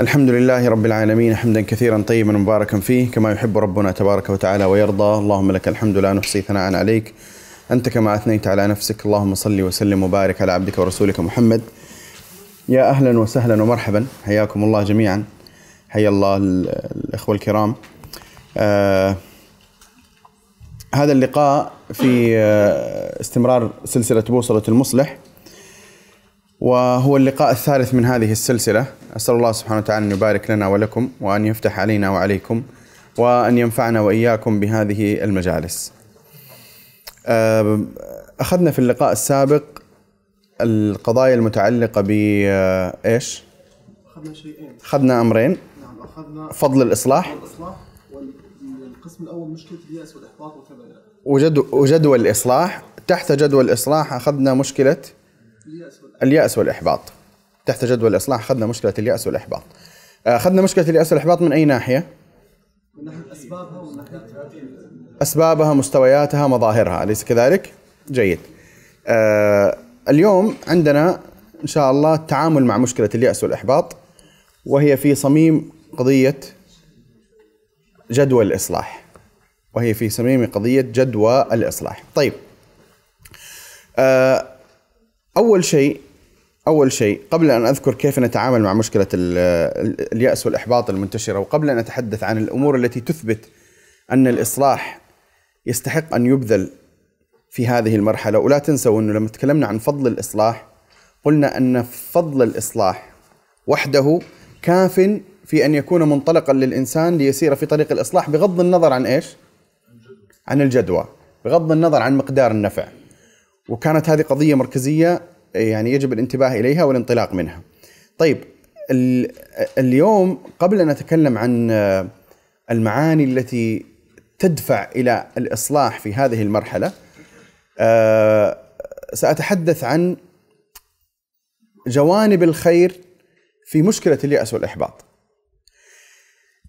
الحمد لله رب العالمين حمدا كثيرا طيبا مباركا فيه كما يحب ربنا تبارك وتعالى ويرضى. اللهم لك الحمد لا نحصي ثناء عليك. أنت كما أثنيت على نفسك. اللهم صل وسلم وبارك على عبدك ورسولك محمد. يا أهلا وسهلا ومرحبا. حياكم الله جميعا. حيا الله الإخوة الكرام. آه هذا اللقاء في آه استمرار سلسلة بوصلة المصلح. وهو اللقاء الثالث من هذه السلسلة. أسأل الله سبحانه وتعالى أن يبارك لنا ولكم وأن يفتح علينا وعليكم وأن ينفعنا وإياكم بهذه المجالس. أخذنا في اللقاء السابق القضايا المتعلقة بإيش؟ أخذنا شيئين. أخذنا أمرين. نعم أخذنا فضل الإصلاح. الإصلاح والقسم الأول مشكلة اليأس والإحباط وكذا وجد وجدول الإصلاح. تحت جدول الإصلاح أخذنا مشكلة اليأس اليأس والإحباط. تحت جدول الإصلاح أخذنا مشكلة اليأس والإحباط. أخذنا مشكلة اليأس والإحباط من أي ناحية؟ من ناحية أسبابها مستوياتها مظاهرها أليس كذلك؟ جيد. آه اليوم عندنا إن شاء الله التعامل مع مشكلة اليأس والإحباط وهي في صميم قضية جدوى الإصلاح. وهي في صميم قضية جدوى الإصلاح. طيب. آه أول شيء أول شيء قبل أن أذكر كيف نتعامل مع مشكلة ال- ال- اليأس والإحباط المنتشرة وقبل أن أتحدث عن الأمور التي تثبت أن الإصلاح يستحق أن يبذل في هذه المرحلة ولا تنسوا أنه لما تكلمنا عن فضل الإصلاح قلنا أن فضل الإصلاح وحده كاف في أن يكون منطلقا للإنسان ليسير في طريق الإصلاح بغض النظر عن إيش؟ عن الجدوى بغض النظر عن مقدار النفع وكانت هذه قضية مركزية يعني يجب الانتباه إليها والانطلاق منها. طيب ال- اليوم قبل أن نتكلم عن المعاني التي تدفع إلى الإصلاح في هذه المرحلة آه، سأتحدث عن جوانب الخير في مشكلة اليأس والإحباط.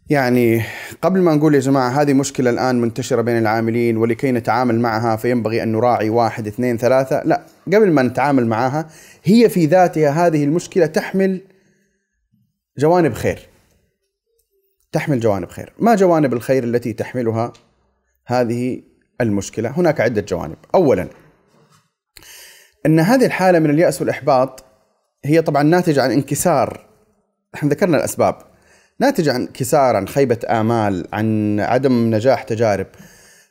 يعني قبل ما نقول يا جماعة هذه مشكلة الآن منتشرة بين العاملين ولكي نتعامل معها فينبغي أن نراعي واحد اثنين ثلاثة. لا قبل ما نتعامل معها هي في ذاتها هذه المشكلة تحمل جوانب خير. تحمل جوانب خير. ما جوانب الخير التي تحملها هذه المشكلة؟ هناك عدة جوانب. أولا أن هذه الحالة من اليأس والإحباط هي طبعا ناتجة عن انكسار إحنا ذكرنا الأسباب. ناتجة عن انكسار عن خيبة آمال عن عدم نجاح تجارب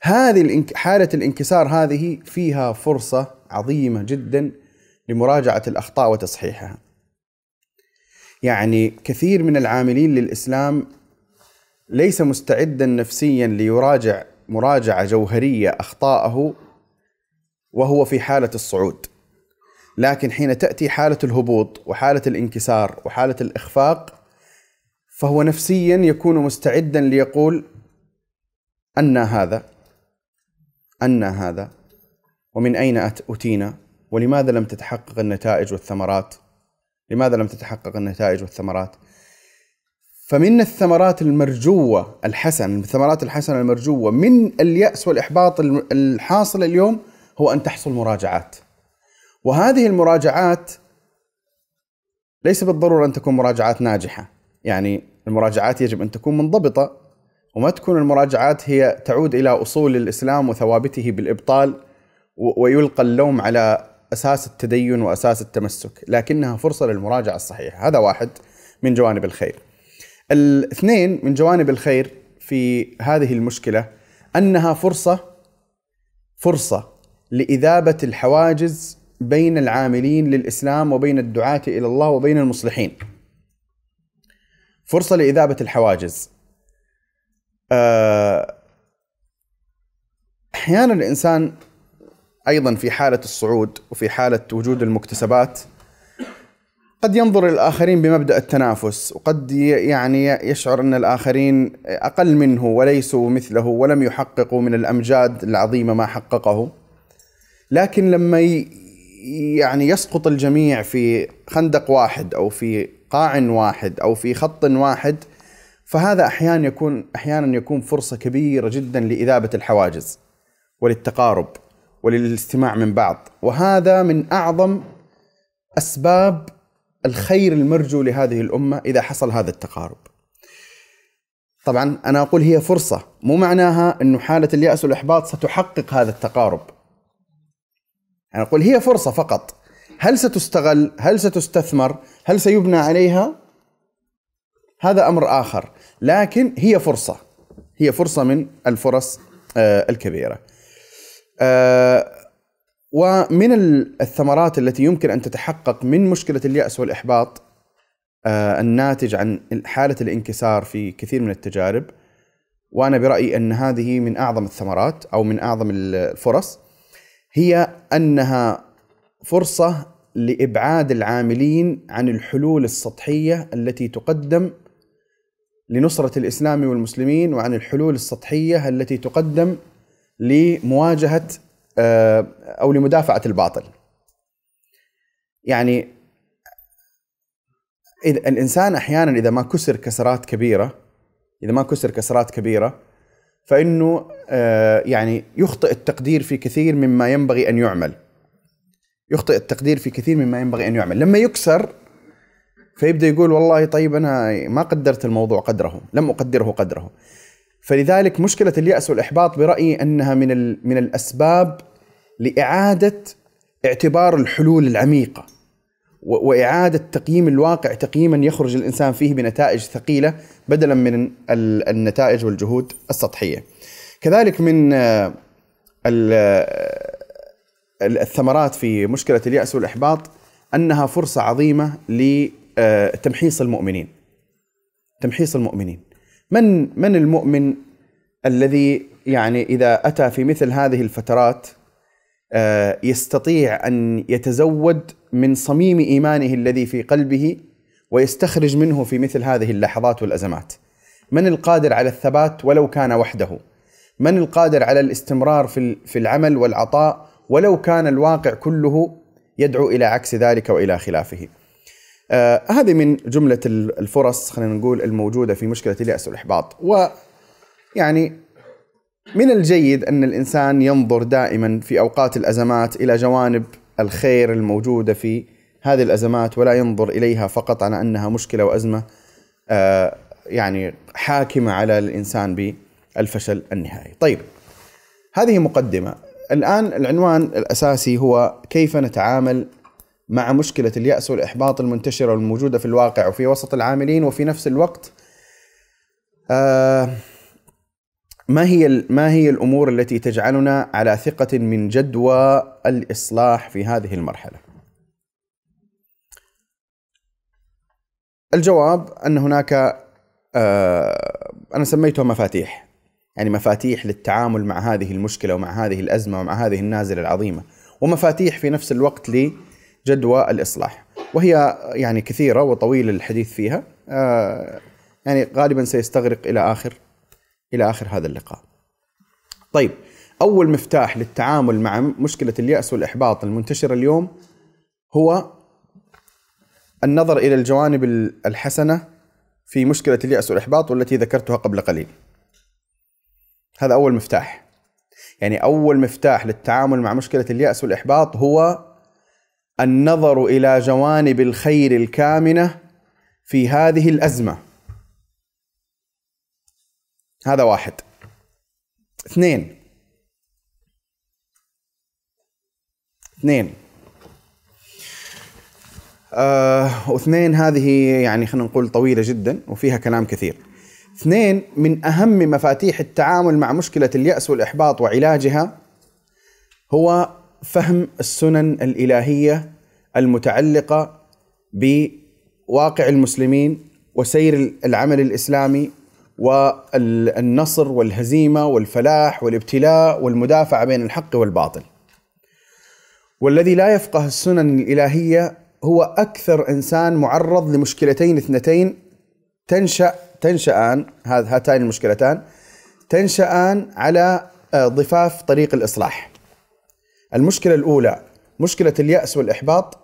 هذه. حالة الانكسار هذه فيها فرصة عظيمة جدا لمراجعة الأخطاء وتصحيحها يعني كثير من العاملين للإسلام ليس مستعدا نفسيا ليراجع مراجعة جوهرية أخطاءه وهو في حالة الصعود لكن حين تأتي حالة الهبوط وحالة الانكسار وحالة الإخفاق فهو نفسيا يكون مستعدا ليقول أن هذا أن هذا ومن أين أت- أتينا؟ ولماذا لم تتحقق النتائج والثمرات؟ لماذا لم تتحقق النتائج والثمرات؟ فمن الثمرات المرجوة الحسن الثمرات الحسنة المرجوة من اليأس والإحباط الحاصل اليوم هو أن تحصل مراجعات. وهذه المراجعات ليس بالضرورة أن تكون مراجعات ناجحة. يعني المراجعات يجب أن تكون منضبطة وما تكون المراجعات هي تعود إلى أصول الإسلام وثوابته بالإبطال و- ويلقى اللوم على أساس التدين وأساس التمسك لكنها فرصة للمراجعة الصحيحة. هذا واحد من جوانب الخير. الاثنين من جوانب الخير في هذه المشكلة أنها فرصة فرصة لإذابة الحواجز بين العاملين للإسلام وبين الدعاة إلى الله وبين المصلحين. فرصة لإذابة الحواجز. آه، أحيانا الإنسان أيضا في حالة الصعود وفي حالة وجود المكتسبات قد ينظر الآخرين بمبدأ التنافس وقد يعني يشعر أن الآخرين أقل منه وليسوا مثله ولم يحققوا من الأمجاد العظيمة ما حققه. لكن لما يعني يسقط الجميع في خندق واحد أو في قاع واحد أو في خط واحد فهذا أحيانا يكون أحيانا يكون فرصة كبيرة جدا لإذابة الحواجز وللتقارب وللاستماع من بعض وهذا من أعظم أسباب الخير المرجو لهذه الأمة إذا حصل هذا التقارب. طبعا أنا أقول هي فرصة مو معناها انه حالة اليأس والإحباط ستحقق هذا التقارب. أنا أقول هي فرصة فقط. هل ستستغل؟ هل ستستثمر؟ هل سيبنى عليها؟ هذا أمر آخر، لكن هي فرصة. هي فرصة من الفرص آه، الكبيرة. آه، ومن الثمرات التي يمكن أن تتحقق من مشكلة اليأس والإحباط آه، الناتج عن حالة الانكسار في كثير من التجارب وأنا برأيي أن هذه من أعظم الثمرات أو من أعظم الفرص هي أنها فرصة لإبعاد العاملين عن الحلول السطحية التي تقدم لنصرة الإسلام والمسلمين وعن الحلول السطحية التي تقدم لمواجهة آه، أو لمدافعة الباطل. يعني إذا الإنسان أحيانا إذا ما كسر كسرات كبيرة إذا ما كسر كسرات كبيرة فإنه آه، يعني يخطئ التقدير في كثير مما ينبغي أن يعمل. يخطئ التقدير في كثير مما ينبغي أن يعمل، لما يكسر فيبدأ يقول والله طيب أنا ما قدرت الموضوع قدره، لم أقدره قدره. فلذلك مشكلة اليأس والإحباط برأيي أنها من من الأسباب لإعادة اعتبار الحلول العميقة وإعادة تقييم الواقع تقييما يخرج الإنسان فيه بنتائج ثقيلة بدلا من النتائج والجهود السطحية. كذلك من آه، الثمرات في مشكلة اليأس والإحباط أنها فرصة عظيمة لتمحيص المؤمنين. تمحيص المؤمنين. من من المؤمن الذي يعني إذا أتى في مثل هذه الفترات آه، يستطيع أن يتزود من صميم إيمانه الذي في قلبه ويستخرج منه في مثل هذه اللحظات والأزمات. من القادر على الثبات ولو كان وحده؟ من القادر على الاستمرار في في العمل والعطاء ولو كان الواقع كله يدعو إلى عكس ذلك وإلى خلافه. آه هذه من جملة الفرص خلينا نقول الموجودة في مشكلة اليأس والإحباط ويعني من الجيد أن الإنسان ينظر دائما في أوقات الأزمات إلى جوانب الخير الموجودة في هذه الأزمات ولا ينظر إليها فقط على أنها مشكلة وأزمة آه يعني حاكمة على الإنسان بالفشل النهائي. طيب هذه مقدمة، الآن العنوان الأساسي هو كيف نتعامل مع مشكلة اليأس والإحباط المنتشرة والموجوده في الواقع وفي وسط العاملين وفي نفس الوقت آه ما هي ما هي الأمور التي تجعلنا على ثقة من جدوى الإصلاح في هذه المرحلة؟ الجواب أن هناك آه أنا سميتها مفاتيح يعني مفاتيح للتعامل مع هذه المشكلة ومع هذه الأزمة ومع هذه النازلة العظيمة ومفاتيح في نفس الوقت لجدوى الإصلاح وهي يعني كثيرة وطويل الحديث فيها آه يعني غالبا سيستغرق إلى آخر إلى آخر هذا اللقاء. طيب أول مفتاح للتعامل مع مشكلة اليأس والإحباط المنتشرة اليوم هو النظر إلى الجوانب الحسنة في مشكلة اليأس والإحباط والتي ذكرتها قبل قليل. هذا أول مفتاح. يعني أول مفتاح للتعامل مع مشكلة اليأس والإحباط هو النظر إلى جوانب الخير الكامنة في هذه الأزمة. هذا واحد اثنين اثنين آه واثنين هذه يعني خلينا نقول طويلة جدا وفيها كلام كثير اثنين من أهم مفاتيح التعامل مع مشكلة اليأس والإحباط وعلاجها هو فهم السنن الإلهية المتعلقة بواقع المسلمين وسير العمل الإسلامي والنصر والهزيمة والفلاح والابتلاء والمدافعه بين الحق والباطل. والذي لا يفقه السنن الإلهية هو أكثر إنسان معرض لمشكلتين اثنتين تنشأ تنشأان هاتان المشكلتان تنشأان على آه، ضفاف طريق الإصلاح. المشكلة الأولى مشكلة اليأس والإحباط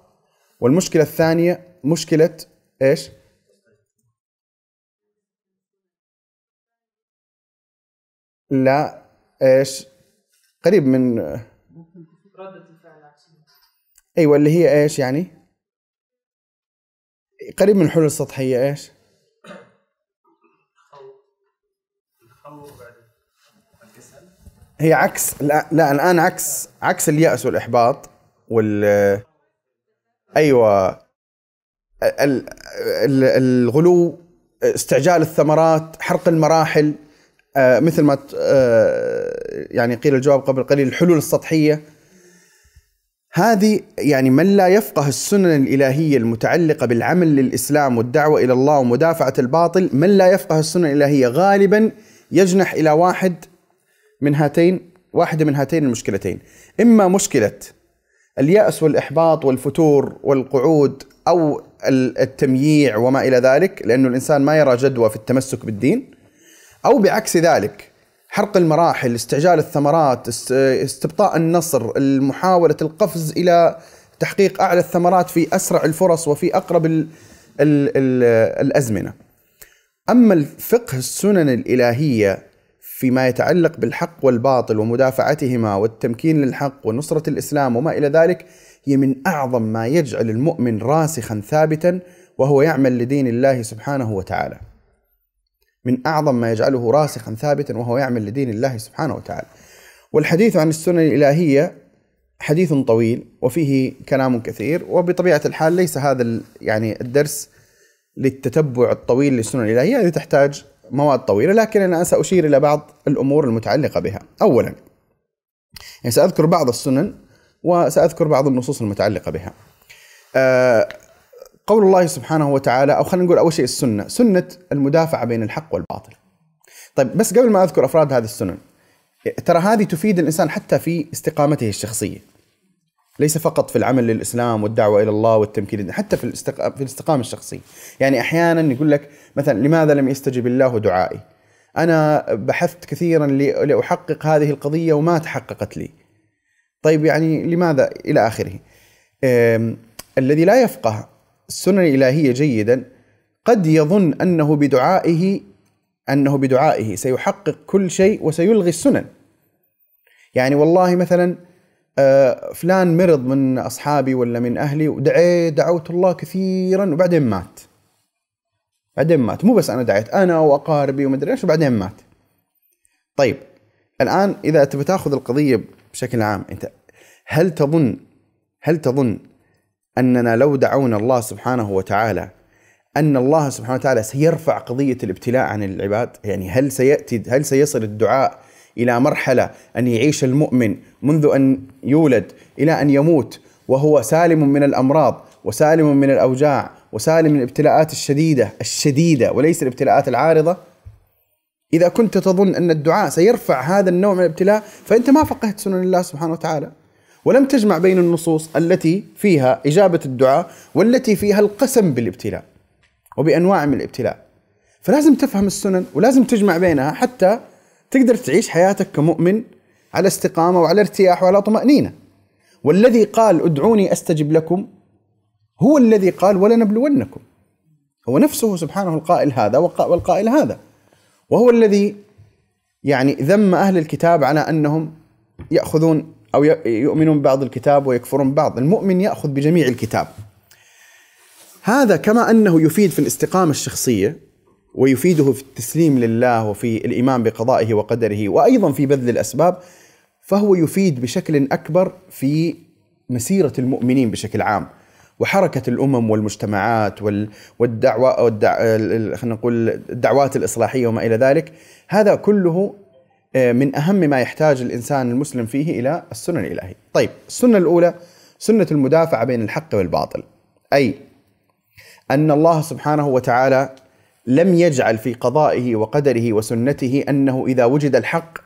والمشكلة الثانية مشكلة إيش؟ لا إيش قريب من ردة الفعل أيوه اللي هي إيش يعني قريب من الحلول السطحيه إيش؟ هي عكس لا, لا الآن عكس عكس اليأس والإحباط وال أيوه ال- ال- الغلو استعجال الثمرات حرق المراحل آه، مثل ما آه، يعني قيل الجواب قبل قليل الحلول السطحية. هذه يعني من لا يفقه السنن الإلهية المتعلقة بالعمل للإسلام والدعوة إلى الله ومدافعة الباطل من لا يفقه السنن الإلهية غالبا يجنح إلى واحد من هاتين واحدة من هاتين المشكلتين. إما مشكلة اليأس والإحباط والفتور والقعود أو ال- التمييع وما إلى ذلك لأنه الإنسان ما يرى جدوى في التمسك بالدين أو بعكس ذلك حرق المراحل استعجال الثمرات است- استبطاء النصر محاولة القفز إلى تحقيق أعلى الثمرات في أسرع الفرص وفي أقرب ال ال ال الأزمنة. أما الفقه السنن الإلهية فيما يتعلق بالحق والباطل ومدافعتهما والتمكين للحق ونصرة الإسلام وما إلى ذلك هي من أعظم ما يجعل المؤمن راسخا ثابتا وهو يعمل لدين الله سبحانه وتعالى. من أعظم ما يجعله راسخا ثابتا وهو يعمل لدين الله سبحانه وتعالى. والحديث عن السنن الإلهية حديث طويل وفيه كلام كثير وبطبيعة الحال ليس هذا يعني الدرس للتتبع الطويل للسنن الإلهية هذه تحتاج مواد طويلة لكن أنا سأشير إلى بعض الأمور المتعلقة بها. أولا يعني سأذكر بعض السنن وسأذكر بعض النصوص المتعلقة بها. آه، قول الله سبحانه وتعالى أو خلينا نقول أول شيء السنة سنة المدافعة بين الحق والباطل. طيب بس قبل ما أذكر أفراد هذه السنن ترى هذه تفيد الإنسان حتى في استقامته الشخصية. ليس فقط في العمل للإسلام والدعوة إلى الله والتمكين حتى في. في الاستقامة الشخصية يعني أحيانا يقول لك مثلا لماذا لم يستجب الله دعائي أنا بحثت كثيرا. لأحقق هذه القضية وما تحققت لي طيب يعني لماذا إلى آخره. الذي لا يفقه السنن الإلهية جيدا قد يظن أنه بدعائه أنه بدعائه سيحقق كل شيء وسيلغي السنن يعني والله مثلا فلان مرض من أصحابي ولا من أهلي ودعيت دعوت الله كثيرا وبعدين مات. بعدين مات. مو بس أنا دعيت أنا وأقاربي ومدري إيش وبعدين مات. طيب الآن إذا تبي تأخذ القضية بشكل عام أنت هل تظن هل تظن أننا لو دعونا الله سبحانه وتعالى أن الله سبحانه وتعالى سيرفع قضية الابتلاء عن العباد؟ يعني هل سياتي هل سيصل الدعاء إلى مرحلة أن يعيش المؤمن منذ أن يولد إلى أن يموت وهو سالم من الأمراض وسالم من الأوجاع وسالم من الابتلاءات الشديدة الشديدة وليس الابتلاءات العارضة. إذا كنت تظن أن الدعاء سيرفع هذا النوع من الابتلاء فأنت ما فقهت سنن الله سبحانه وتعالى. ولم تجمع بين النصوص التي فيها إجابة الدعاء والتي فيها القسم بالابتلاء وبأنواع من الابتلاء. فلازم تفهم السنن ولازم تجمع بينها حتى تقدر تعيش حياتك كمؤمن على استقامة وعلى ارتياح وعلى طمأنينة. والذي قال ادعوني أستجب لكم هو الذي قال ولنبلونكم. هو نفسه سبحانه القائل هذا والقا- والقائل هذا. وهو الذي يعني ذم أهل الكتاب على أنهم يأخذون أو يؤمنون ببعض الكتاب ويكفرون ببعض المؤمن يأخذ بجميع الكتاب. هذا كما أنه يفيد في الاستقامة الشخصية ويفيده في التسليم لله وفي الإيمان بقضائه وقدره وأيضا في بذل الأسباب فهو يفيد بشكل أكبر في مسيرة المؤمنين بشكل عام وحركة الأمم والمجتمعات وال- والدعوة والدع... ال- خلينا نقول الدعوات الإصلاحية وما إلى ذلك هذا كله آه، من أهم ما يحتاج الإنسان المسلم فيه إلى السنن الإلهية. طيب السنة الأولى سنة المدافعة بين الحق والباطل. أي أن الله سبحانه وتعالى لم يجعل في قضائه وقدره وسنته أنه إذا وجد الحق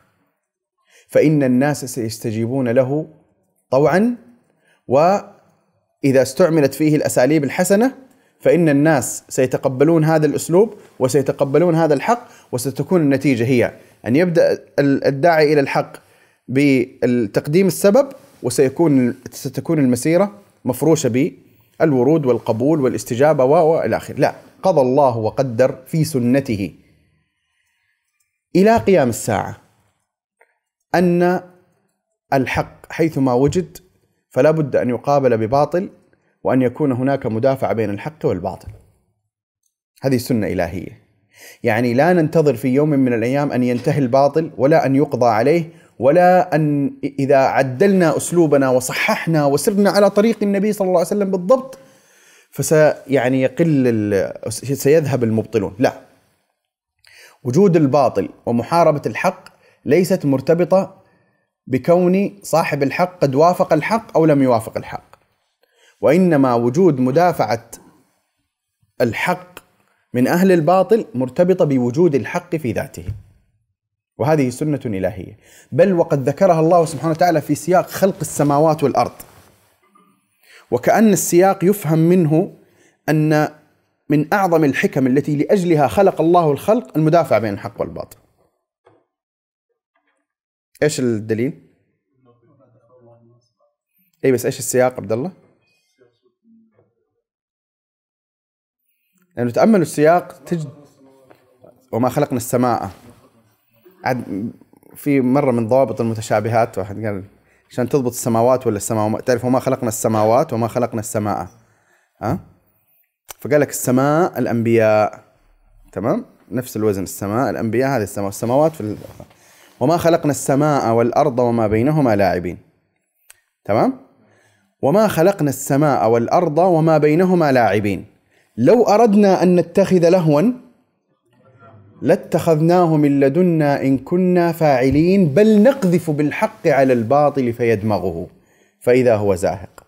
فإن الناس سيستجيبون له طوعا وإذا استعملت فيه الأساليب الحسنة فإن الناس سيتقبلون هذا الأسلوب وسيتقبلون هذا الحق وستكون النتيجة هي أن يبدأ ال- الداعي إلى الحق بالتقديم السبب وسيكون ستكون المسيرة مفروشة بالورود والقبول والاستجابة وإلى آخره، لا. قضى الله وقدر في سنته إلى قيام الساعة أن الحق حيثما وجد فلا بد أن يقابل بباطل وأن يكون هناك مدافعه بين الحق والباطل. هذه سنة إلهية يعني لا ننتظر في يوم من الأيام أن ينتهي الباطل ولا أن يقضى عليه ولا أن إذا عدلنا أسلوبنا وصححنا وسرنا على طريق النبي صلى الله عليه وسلم بالضبط فسي يعني يقل سيذهب المبطلون. لا. وجود الباطل ومحاربة الحق ليست مرتبطة بكون صاحب الحق قد وافق الحق أو لم يوافق الحق. وإنما وجود مدافعة الحق من أهل الباطل مرتبطة بوجود الحق في ذاته. وهذه سنة إلهية. بل وقد ذكرها الله سبحانه وتعالى في سياق خلق السماوات والأرض. وكأن السياق يفهم منه أن من أعظم الحكم التي لأجلها خلق الله الخلق المدافع بين الحق والباطل إيش الدليل؟ اي بس إيش السياق عبد الله؟ لأنه تأملوا السياق تجد وما خلقنا السماء عاد في مرة من ضوابط المتشابهات واحد قال عشان تضبط السماوات ولا السماء؟ تعرف وما خلقنا السماوات وما خلقنا السماء. ها؟ فقال لك السماء الأنبياء. تمام؟ نفس الوزن. السماء الأنبياء هذه السماء السماوات في. وما خلقنا السماء والأرض وما بينهما لاعبين. تمام؟ وما خلقنا السماء والأرض وما بينهما لاعبين. لو أردنا أن نتخذ لهوا لاتخذناه من لدنا إن كنا فاعلين بل نقذف بالحق على الباطل فيدمغه فإذا هو زاهق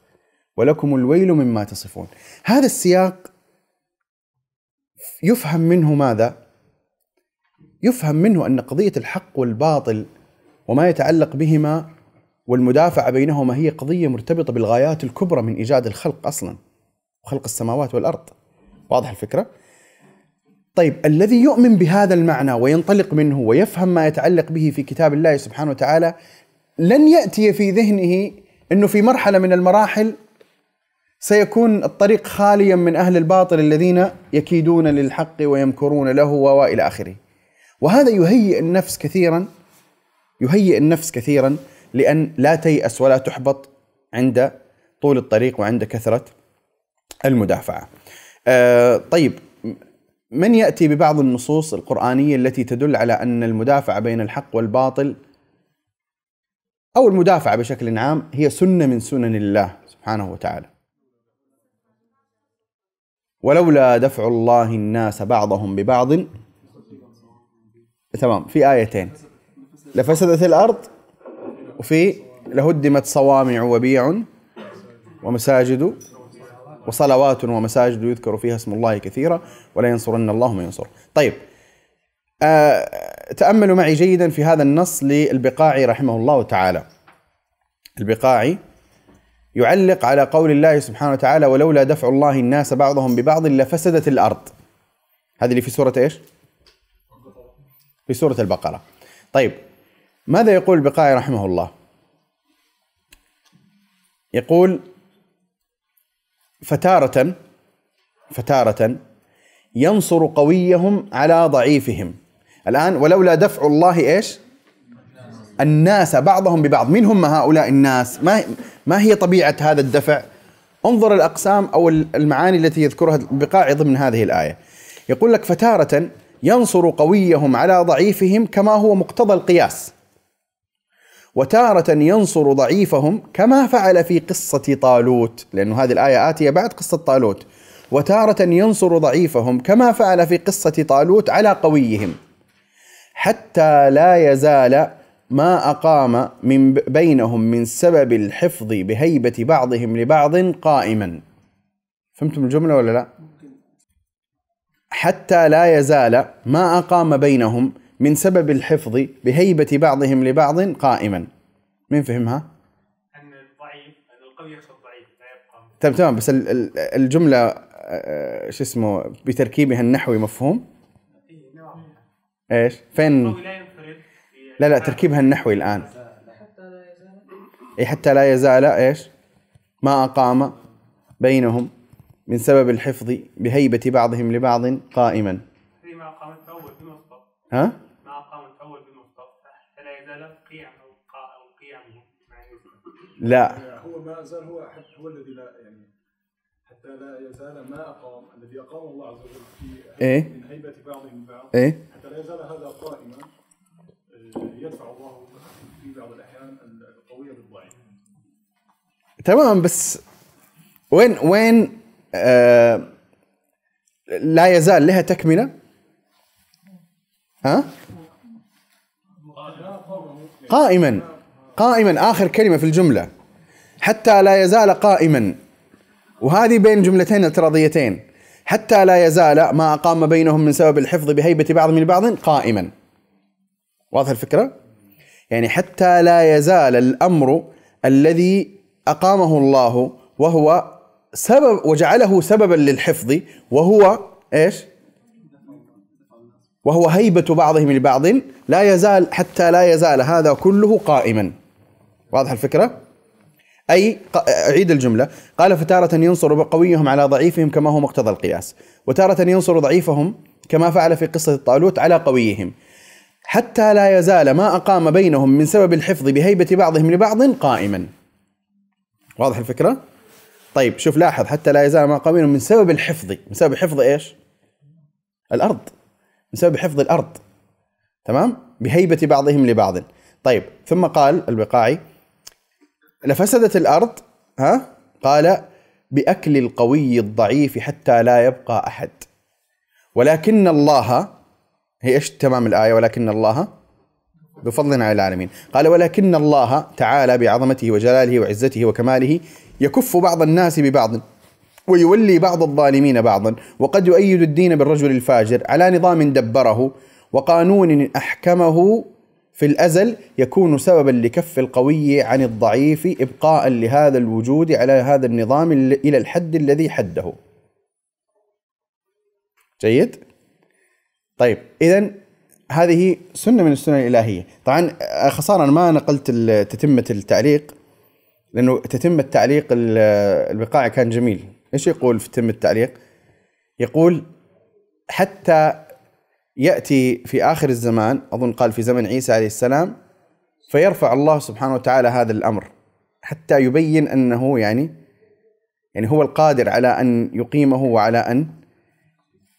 ولكم الويل مما تصفون هذا السياق يفهم منه ماذا؟ يفهم منه أن قضية الحق والباطل وما يتعلق بهما والمدافعة بينهما هي قضية مرتبطة بالغايات الكبرى من إيجاد الخلق أصلا وخلق السماوات والأرض واضح الفكرة؟ طيب الذي يؤمن بهذا المعنى وينطلق منه ويفهم ما يتعلق به في كتاب الله سبحانه وتعالى لن يأتي في ذهنه أنه في مرحلة من المراحل سيكون الطريق خاليا من أهل الباطل الذين يكيدون للحق ويمكرون له وإلى آخره. وهذا يهيئ النفس كثيرا يهيئ النفس كثيرا لأن لا تيأس ولا تحبط عند طول الطريق وعند كثرة المدافعة. آه طيب من يأتي ببعض النصوص القرآنية التي تدل على أن المدافعة بين الحق والباطل أو المدافعة بشكل عام هي سنة من سنن الله سبحانه وتعالى. ولولا دفع الله الناس بعضهم ببعض تمام في آيتين. لفسدت الأرض وفي لهدمت صوامع وبيع ومساجد وصلوات ومساجد يذكر فيها اسم الله كثيرا ولا ينصرن الله من ينصر. طيب آه تأملوا معي جيدا في هذا النص للبقاعي رحمه الله تعالى. البقاعي يعلق على قول الله سبحانه وتعالى ولولا دفع الله الناس بعضهم ببعض لفسدت الأرض. هذه اللي في سورة إيش؟ في سورة البقرة. طيب ماذا يقول البقاعي رحمه الله؟ يقول فتارة فتارة ينصر قويهم على ضعيفهم. الآن ولولا دفع الله إيش؟ الناس بعضهم ببعض. من هم هؤلاء الناس؟ ما ما هي طبيعة هذا الدفع؟ انظر الأقسام أو المعاني التي يذكرها البقاعي ضمن هذه الآية. يقول لك فتارة ينصر قويهم على ضعيفهم كما هو مقتضى القياس. وتارة ينصر ضعيفهم كما فعل في قصة طالوت لأن هذه الآية آتية بعد قصة طالوت. وتارة ينصر ضعيفهم كما فعل في قصة طالوت على قويهم. حتى لا يزال ما أقام من بينهم من سبب الحفظ بهيبة بعضهم لبعض قائما. فهمتم الجملة ولا لا؟ حتى لا يزال ما أقام بينهم من سبب الحفظ بهيبة بعضهم لبعض قائما مين فهمها؟ أن الضعيف أن القوي يخشى الضعيف لا يبقى تمام تمام بس ال- ال- الجملة آه، شو اسمه بتركيبها النحوي مفهوم؟ إيش؟ فين؟ القوي لا لا لا تركيبها النحوي الآن أي حتى لا يزال إيش؟ ما أقام بينهم من سبب الحفظ بهيبة بعضهم لبعض قائما ما قامت أول بمصدر ها؟ لا. هو ما زال هو حتى هو الذي لا يعني حتى لا يزال ما أقام الذي أقامه الله عز وجل في إيه. من هيبة بعضهم بعض. إيه؟ حتى لا يزال هذا قائما آه، يدفع الله في بعض الأحيان القوي بالضعيف. تمام بس وين وين آه لا يزال لها تكملة؟ ها؟ قائما. قائما آخر كلمة في الجملة. حتى لا يزال قائما. وهذه بين جملتين اعتراضيتين. حتى لا يزال ما أقام بينهم من سبب الحفظ بهيبة بعضهم لبعض قائما. واضح الفكرة؟ يعني حتى لا يزال الأمر الذي أقامه الله وهو سبب وجعله سببا للحفظ وهو إيش؟ وهو هيبة بعضهم لبعض. لا يزال حتى لا يزال هذا كله قائما. واضح الفكرة؟ أي أعيد الجملة. قال فتارة ينصر قويهم على ضعيفهم كما هو مقتضى القياس. وتارة ينصر ضعيفهم كما فعل في قصة طالوت على قويهم. حتى لا يزال ما أقام بينهم من سبب الحفظ بهيبة بعضهم لبعض قائما. واضح الفكرة؟ طيب شوف لاحظ. حتى لا يزال ما أقام بينهم من سبب الحفظ. من سبب حفظ إيش؟ الأرض. من سبب حفظ الأرض. تمام؟ بهيبة بعضهم لبعض. طيب ثم قال البقاعي لفسدت الأرض ها؟ قال بأكل القوي الضعيف حتى لا يبقى أحد. ولكن الله هي إيش تمام الآية؟ ولكن الله ذو فضل على العالمين. قال ولكن الله تعالى بعظمته وجلاله وعزته وكماله يكف بعض الناس ببعض ويولي بعض الظالمين بعضا. وقد يؤيد الدين بالرجل الفاجر على نظام دبره وقانون أحكمه في الأزل يكون سببا لكف القوي عن الضعيف إبقاء لهذا الوجود على هذا النظام إلى الحد الذي حده. جيد؟ طيب اذا هذه سنة من السنن الإلهية. طبعا آه، خسارة أنا ما نقلت تتمة التعليق لأنه تتمة تعليق ال- البقاع كان جميل. إيش يقول في تتمة التعليق؟ يقول حتى يأتي في آخر الزمان أظن قال في زمن عيسى عليه السلام فيرفع الله سبحانه وتعالى هذا الأمر حتى يبين أنه يعني يعني هو القادر على أن يقيمه وعلى أن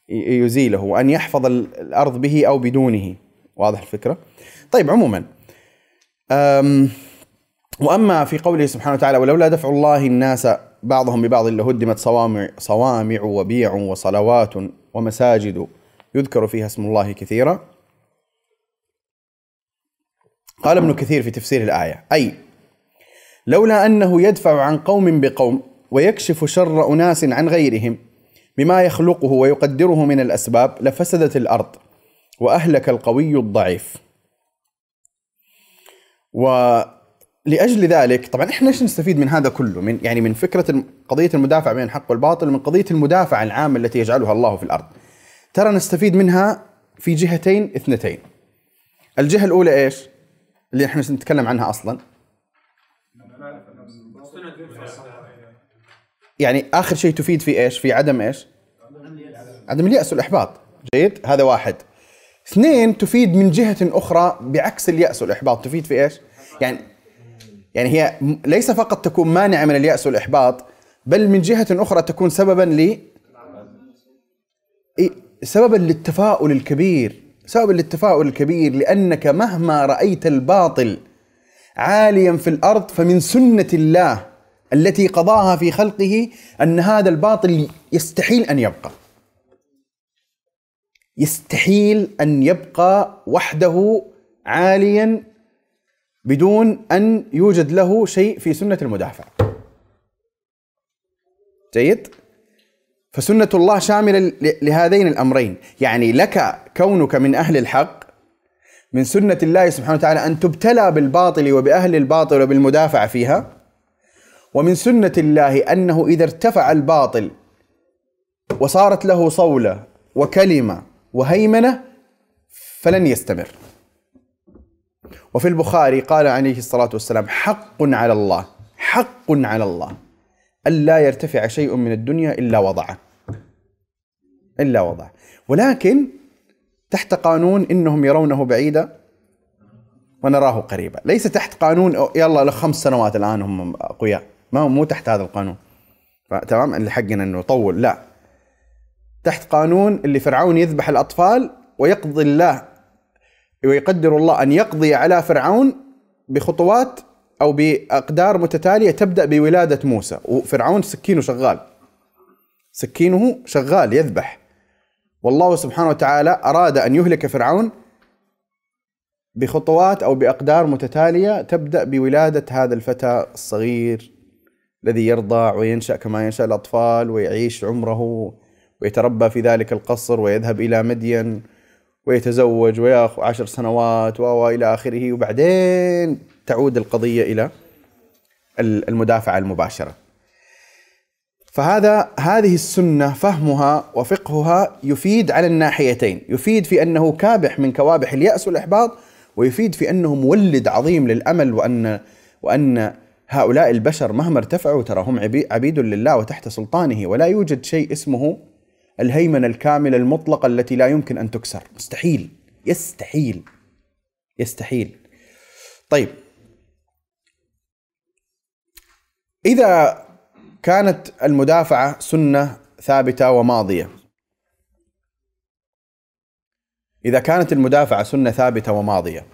يزيله وأن يحفظ ال- الأرض به أو بدونه واضح الفكرة؟ طيب عموما أم وأما في قوله سبحانه وتعالى ولولا دفع الله الناس بعضهم ببعض لهدمت صوامع صوامع وبيع وصلوات ومساجد يذكر فيها اسم الله كثيرا. قال ابن كثير في تفسير الآية أي لولا أنه يدفع عن قوم بقوم ويكشف شر أناس عن غيرهم بما يخلقه ويقدره من الأسباب لفسدت الأرض وأهلك القوي الضعيف. ولأجل ذلك طبعا إحنا إيش نستفيد من هذا كله؟ من يعني من فكرة قضية المدافع بين الحق والباطل ومن قضية المدافع العامة التي يجعلها الله في الأرض. ترى نستفيد منها في جهتين اثنتين الجهة الأولى إيش اللي إحنا نتكلم عنها أصلا يعني آخر شيء تفيد في إيش؟ في عدم إيش؟ عدم اليأس والإحباط جيد؟ هذا واحد اثنين تفيد من جهة أخرى بعكس اليأس والإحباط تفيد في إيش؟ يعني يعني هي ليس فقط تكون مانعة من اليأس والإحباط بل من جهة أخرى تكون سببا ل سببا للتفاؤل الكبير سببا للتفاؤل الكبير لأنك مهما رأيت الباطل عاليا في الأرض فمن سنة الله التي قضاها في خلقه أن هذا الباطل يستحيل أن يبقى. يستحيل أن يبقى وحده عاليا بدون أن يوجد له شيء في سنة المدافع. جيد؟ فسنة الله شاملة ل- لهذين الأمرين، يعني لك كونك من أهل الحق من سنة الله سبحانه وتعالى أن تبتلى بالباطل وبأهل الباطل وبالمدافع فيها ومن سنة الله أنه إذا ارتفع الباطل وصارت له صولة وكلمة وهيمنة فلن يستمر. وفي البخاري قال عليه الصلاة والسلام حق على الله حق على الله. ألا يرتفع شيء من الدنيا إلا وضعه. إلا وضعه. ولكن تحت قانون إنهم يرونه بعيدا ونراه قريبا، ليس تحت قانون يلا له خمس سنوات الآن هم أقوياء، ما مو تحت هذا القانون. تمام اللي حقنا إنه يطول لا. تحت قانون اللي فرعون يذبح الأطفال ويقضي الله ويقدر الله أن يقضي على فرعون بخطوات أو بأقدار متتالية تبدأ بولادة موسى. وفرعون سكينه شغال. سكينه شغال يذبح. والله سبحانه وتعالى أراد أن يهلك فرعون بخطوات أو بأقدار متتالية تبدأ بولادة هذا الفتى الصغير الذي يرضع وينشأ كما ينشأ الأطفال ويعيش عمره ويتربى في ذلك القصر ويذهب إلى مدين ويتزوج ويأخذ عشر سنوات و- والى آخره. وبعدين تعود القضية إلى ال- المدافعه المباشرة. فهذا هذه السنة فهمها وفقهها يفيد على الناحيتين، يفيد في أنه كابح من كوابح اليأس والإحباط ويفيد في أنه مولد عظيم للأمل وان وأن هؤلاء البشر مهما ارتفعوا ترى هم عبي- عبيد لله وتحت سلطانه ولا يوجد شيء اسمه الهيمنة الكاملة المطلقة التي لا يمكن أن تكسر، مستحيل يستحيل يستحيل. طيب إذا كانت المدافعة سنة ثابتة وماضية إذا كانت المدافعة سنة ثابتة وماضية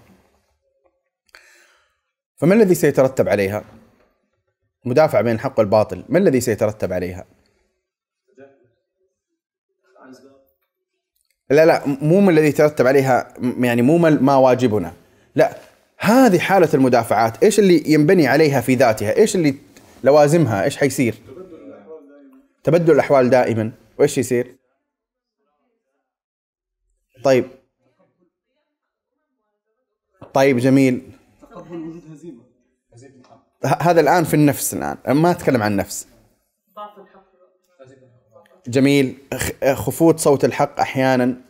فما الذي سيترتب عليها؟ مدافعة بين الحق والباطل ما الذي سيترتب عليها؟ لا لا مو ما الذي يترتب عليها يعني مو ما واجبنا لا هذه حالة المدافعات إيش اللي ينبني عليها في ذاتها إيش اللي لوازمها إيش حيصير؟ تبدل الأحوال دائما. وإيش يصير؟ طيب. طيب جميل. تقبل وجود هزيمه هذا الآن في النفس الآن. ما أتكلم عن النفس جميل. خفوت صوت الحق أحيانا.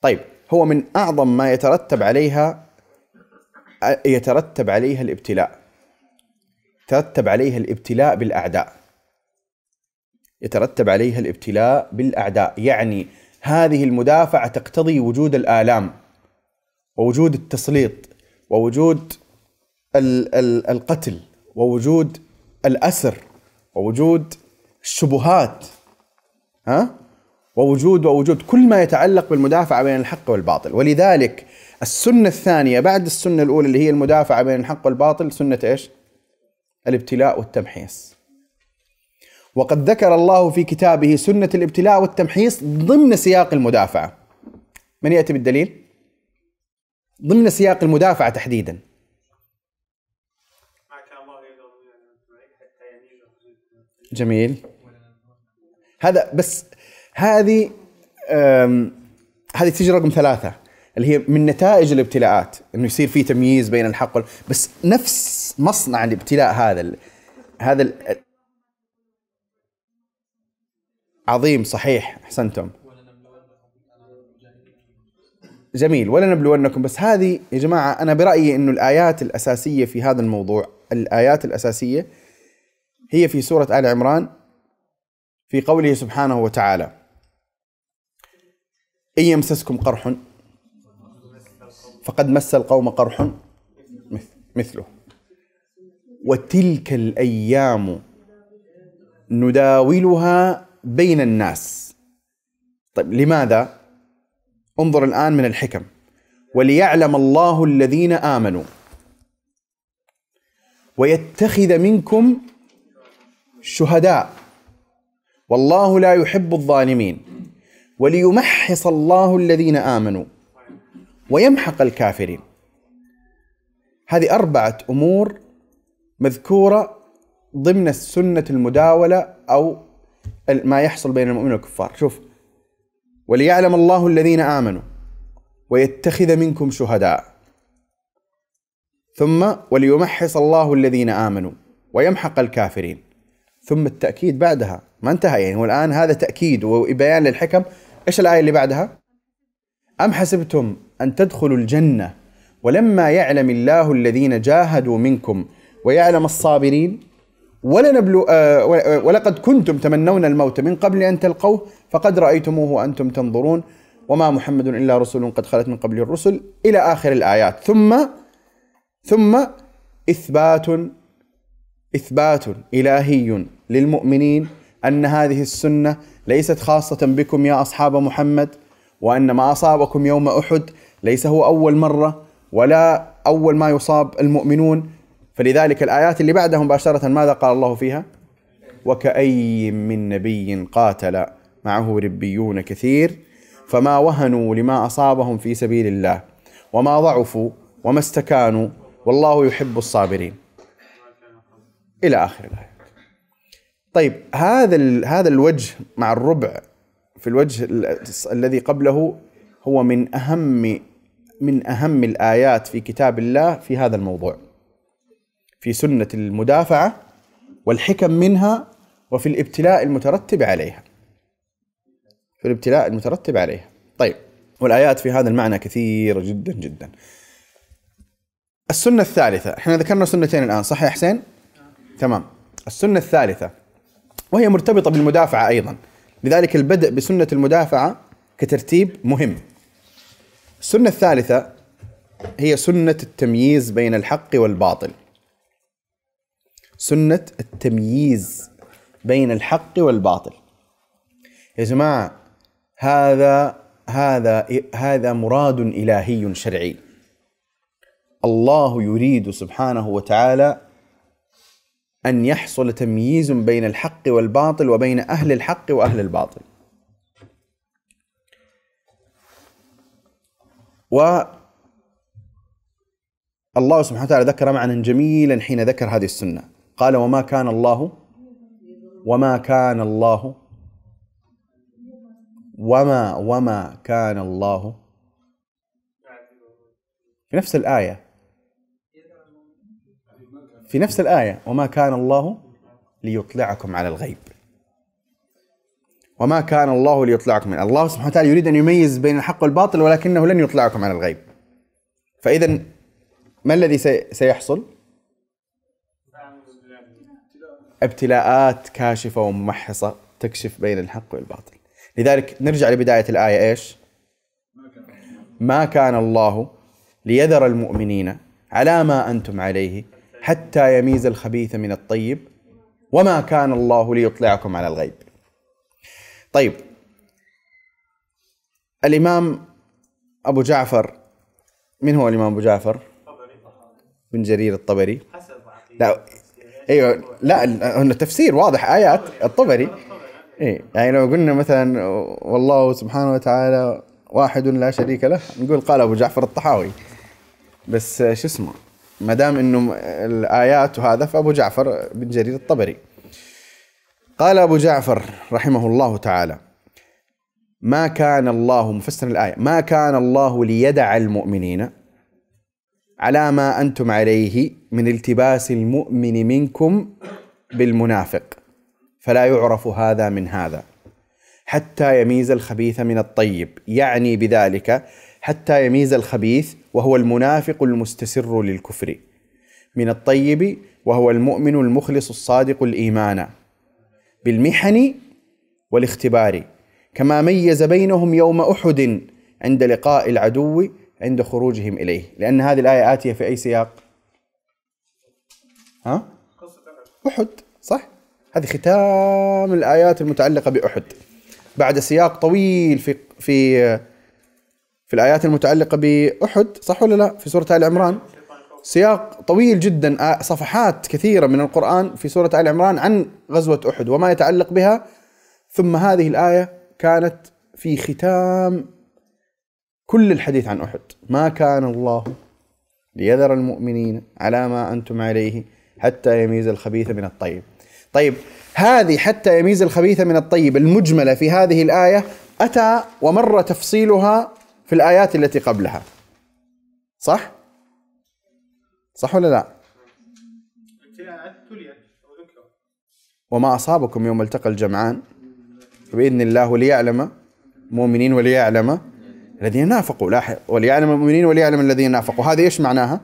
طيب هو من أعظم ما يترتب عليها يترتب عليها الابتلاء. يترتب عليها الابتلاء بالأعداء. يترتب عليها الابتلاء بالأعداء. يعني هذه المدافعة تقتضي وجود الآلام ووجود التسليط ووجود ال- ال- القتل ووجود الأسر ووجود الشبهات ها؟ ووجود ووجود كل ما يتعلق بالمدافعة بين الحق والباطل. ولذلك السنة الثانية بعد السنة الأولى اللي هي المدافعة بين الحق والباطل سنة إيش؟ الابتلاء والتمحيص. وقد ذكر الله في كتابه سنة الابتلاء والتمحيص ضمن سياق المدافعة. من يأتي بالدليل؟ ضمن سياق المدافعة تحديداً. جميل. هذا بس هذه هذه تيجي رقم ثلاثة. اللي هي من نتائج الابتلاءات إنه يصير في تمييز بين الحق وال... بس نفس مصنع الابتلاء هذا ال... هذا ال... عظيم صحيح أحسنتم. جميل. ولا نبلونكم بس هذه يا جماعة أنا برأيي أنه الآيات الأساسية في هذا الموضوع الآيات الأساسية هي في سورة آل عمران في قوله سبحانه وتعالى إن يمسسكم قرح فقد مس القوم قرح مث- مثله. وتلك الأيام نداولها بين الناس. طيب لماذا؟ انظر الآن من الحكم. وليعلم الله الذين آمنوا. ويتخذ منكم شهداء. والله لا يحب الظالمين. وليمحص الله الذين آمنوا. ويمحق الكافرين. هذه أربعة أمور مذكورة ضمن سنة المداولة أو ما يحصل بين المؤمنين والكفار. شوف وليعلم الله الذين آمنوا ويتخذ منكم شهداء. ثم وليمحص الله الذين آمنوا ويمحق الكافرين. ثم التأكيد بعدها. ما انتهى يعني هو الآن هذا تأكيد وبيان للحكم. إيش الآية اللي بعدها؟ أم حسبتم أن تدخلوا الجنة ولما يعلم الله الذين جاهدوا منكم ويعلم الصابرين؟ ولنبلو آه و- ولقد كنتم تمنون الموت من قبل أن تلقوه فقد رأيتموه وأنتم تنظرون. وما محمد إلا رسول قد خلت من قبله الرسل إلى آخر الآيات. ثم ثم إثبات إثبات إلهي للمؤمنين أن هذه السنة ليست خاصة بكم يا أصحاب محمد. وأن ما أصابكم يوم أحد ليس هو أول مرة ولا أول ما يصاب المؤمنون. فلذلك الآيات اللي بعدها مباشرة ماذا قال الله فيها؟ وكأي من نبي قاتل معه ربيون كثير فما وهنوا لما أصابهم في سبيل الله وما ضعفوا وما استكانوا والله يحب الصابرين. إلى آخر الآية. طيب هذا هذا الوجه مع الربع في الوجه ال- الذي قبله هو من أهم من أهم الآيات في كتاب الله في هذا الموضوع. في سنة المدافعة والحكم منها وفي الابتلاء المترتب عليها. في الابتلاء المترتب عليها. طيب والآيات في هذا المعنى كثيرة جدا جدا. السنة الثالثة إحنا ذكرنا سنتين الآن صح يا حسين؟ تمام. السنة الثالثة وهي مرتبطة بالمدافعة أيضا. لذلك البدء بسنة المدافعة كترتيب مهم. السنة الثالثة هي سنة التمييز بين الحق والباطل. سنة التمييز بين الحق والباطل. يا جماعة هذا هذا هذا مراد إلهي شرعي. الله يريد سبحانه وتعالى أن يحصل تمييز بين الحق والباطل وبين أهل الحق وأهل الباطل. و الله سبحانه وتعالى ذكر معنى جميلا حين ذكر هذه السنة. قال وما كان الله وما كان الله وما وما كان الله في نفس الآية. في نفس الآية وما كان الله ليطلعكم على الغيب وما كان الله ليطلعكم الله سبحانه وتعالى يريد أن يميز بين الحق والباطل ولكنه لن يطلعكم على الغيب فإذا ما الذي سي- سيحصل؟ ابتلاءات كاشفة وممحصة تكشف بين الحق والباطل لذلك نرجع لبداية الآية إيش؟ ما كان الله ليذر المؤمنين على ما أنتم عليه حتى يميز الخبيث من الطيب وما كان الله ليطلعكم على الغيب. طيب الإمام أبو جعفر من هو الإمام أبو جعفر؟ بن جرير الطبري. لا أيوه لا هنا تفسير واضح آيات الطبري. اي يعني لو قلنا مثلا والله سبحانه وتعالى واحد لا شريك له نقول قال أبو جعفر الطحاوي. بس شو اسمه؟ ما دام إنه الآيات وهذا فأبو جعفر بن جرير الطبري. قال أبو جعفر رحمه الله تعالى ما كان الله مفسر الآية ما كان الله ليدع المؤمنين على ما أنتم عليه من التباس المؤمن منكم بالمنافق فلا يعرف هذا من هذا حتى يميز الخبيث من الطيب. يعني بذلك حتى يميز الخبيث وهو المنافق المستسر للكفر. من الطيب وهو المؤمن المخلص الصادق الإيمان. بالمحن والاختبار. كما ميز بينهم يوم أحد عند لقاء العدو عند خروجهم إليه. لأن هذه الآية آتية في أي سياق؟ ها؟ أحد صح؟ هذه ختام الآيات المتعلقة بأحد. بعد سياق طويل في في في الآيات المتعلقة بأحد صح ولا لا؟ في سورة آل عمران. سياق طويل جدا صفحات كثيرة من القرآن في سورة آل عمران عن غزوة أحد وما يتعلق بها. ثم هذه الآية كانت في ختام كل الحديث عن أحد. ما كان الله ليذر المؤمنين على ما أنتم عليه حتى يميز الخبيث من الطيب. طيب هذه حتى يميز الخبيث من الطيب المجملة في هذه الآية أتى ومر تفصيلها في الآيات التي قبلها. صح؟ صح ولا لا؟ وما أصابكم يوم التقى الجمعان بإذن الله ليعلم مؤمنين وليعلم الذين نافقوا لاحق وليعلم المؤمنين وليعلم الذين نافقوا هذه إيش معناها؟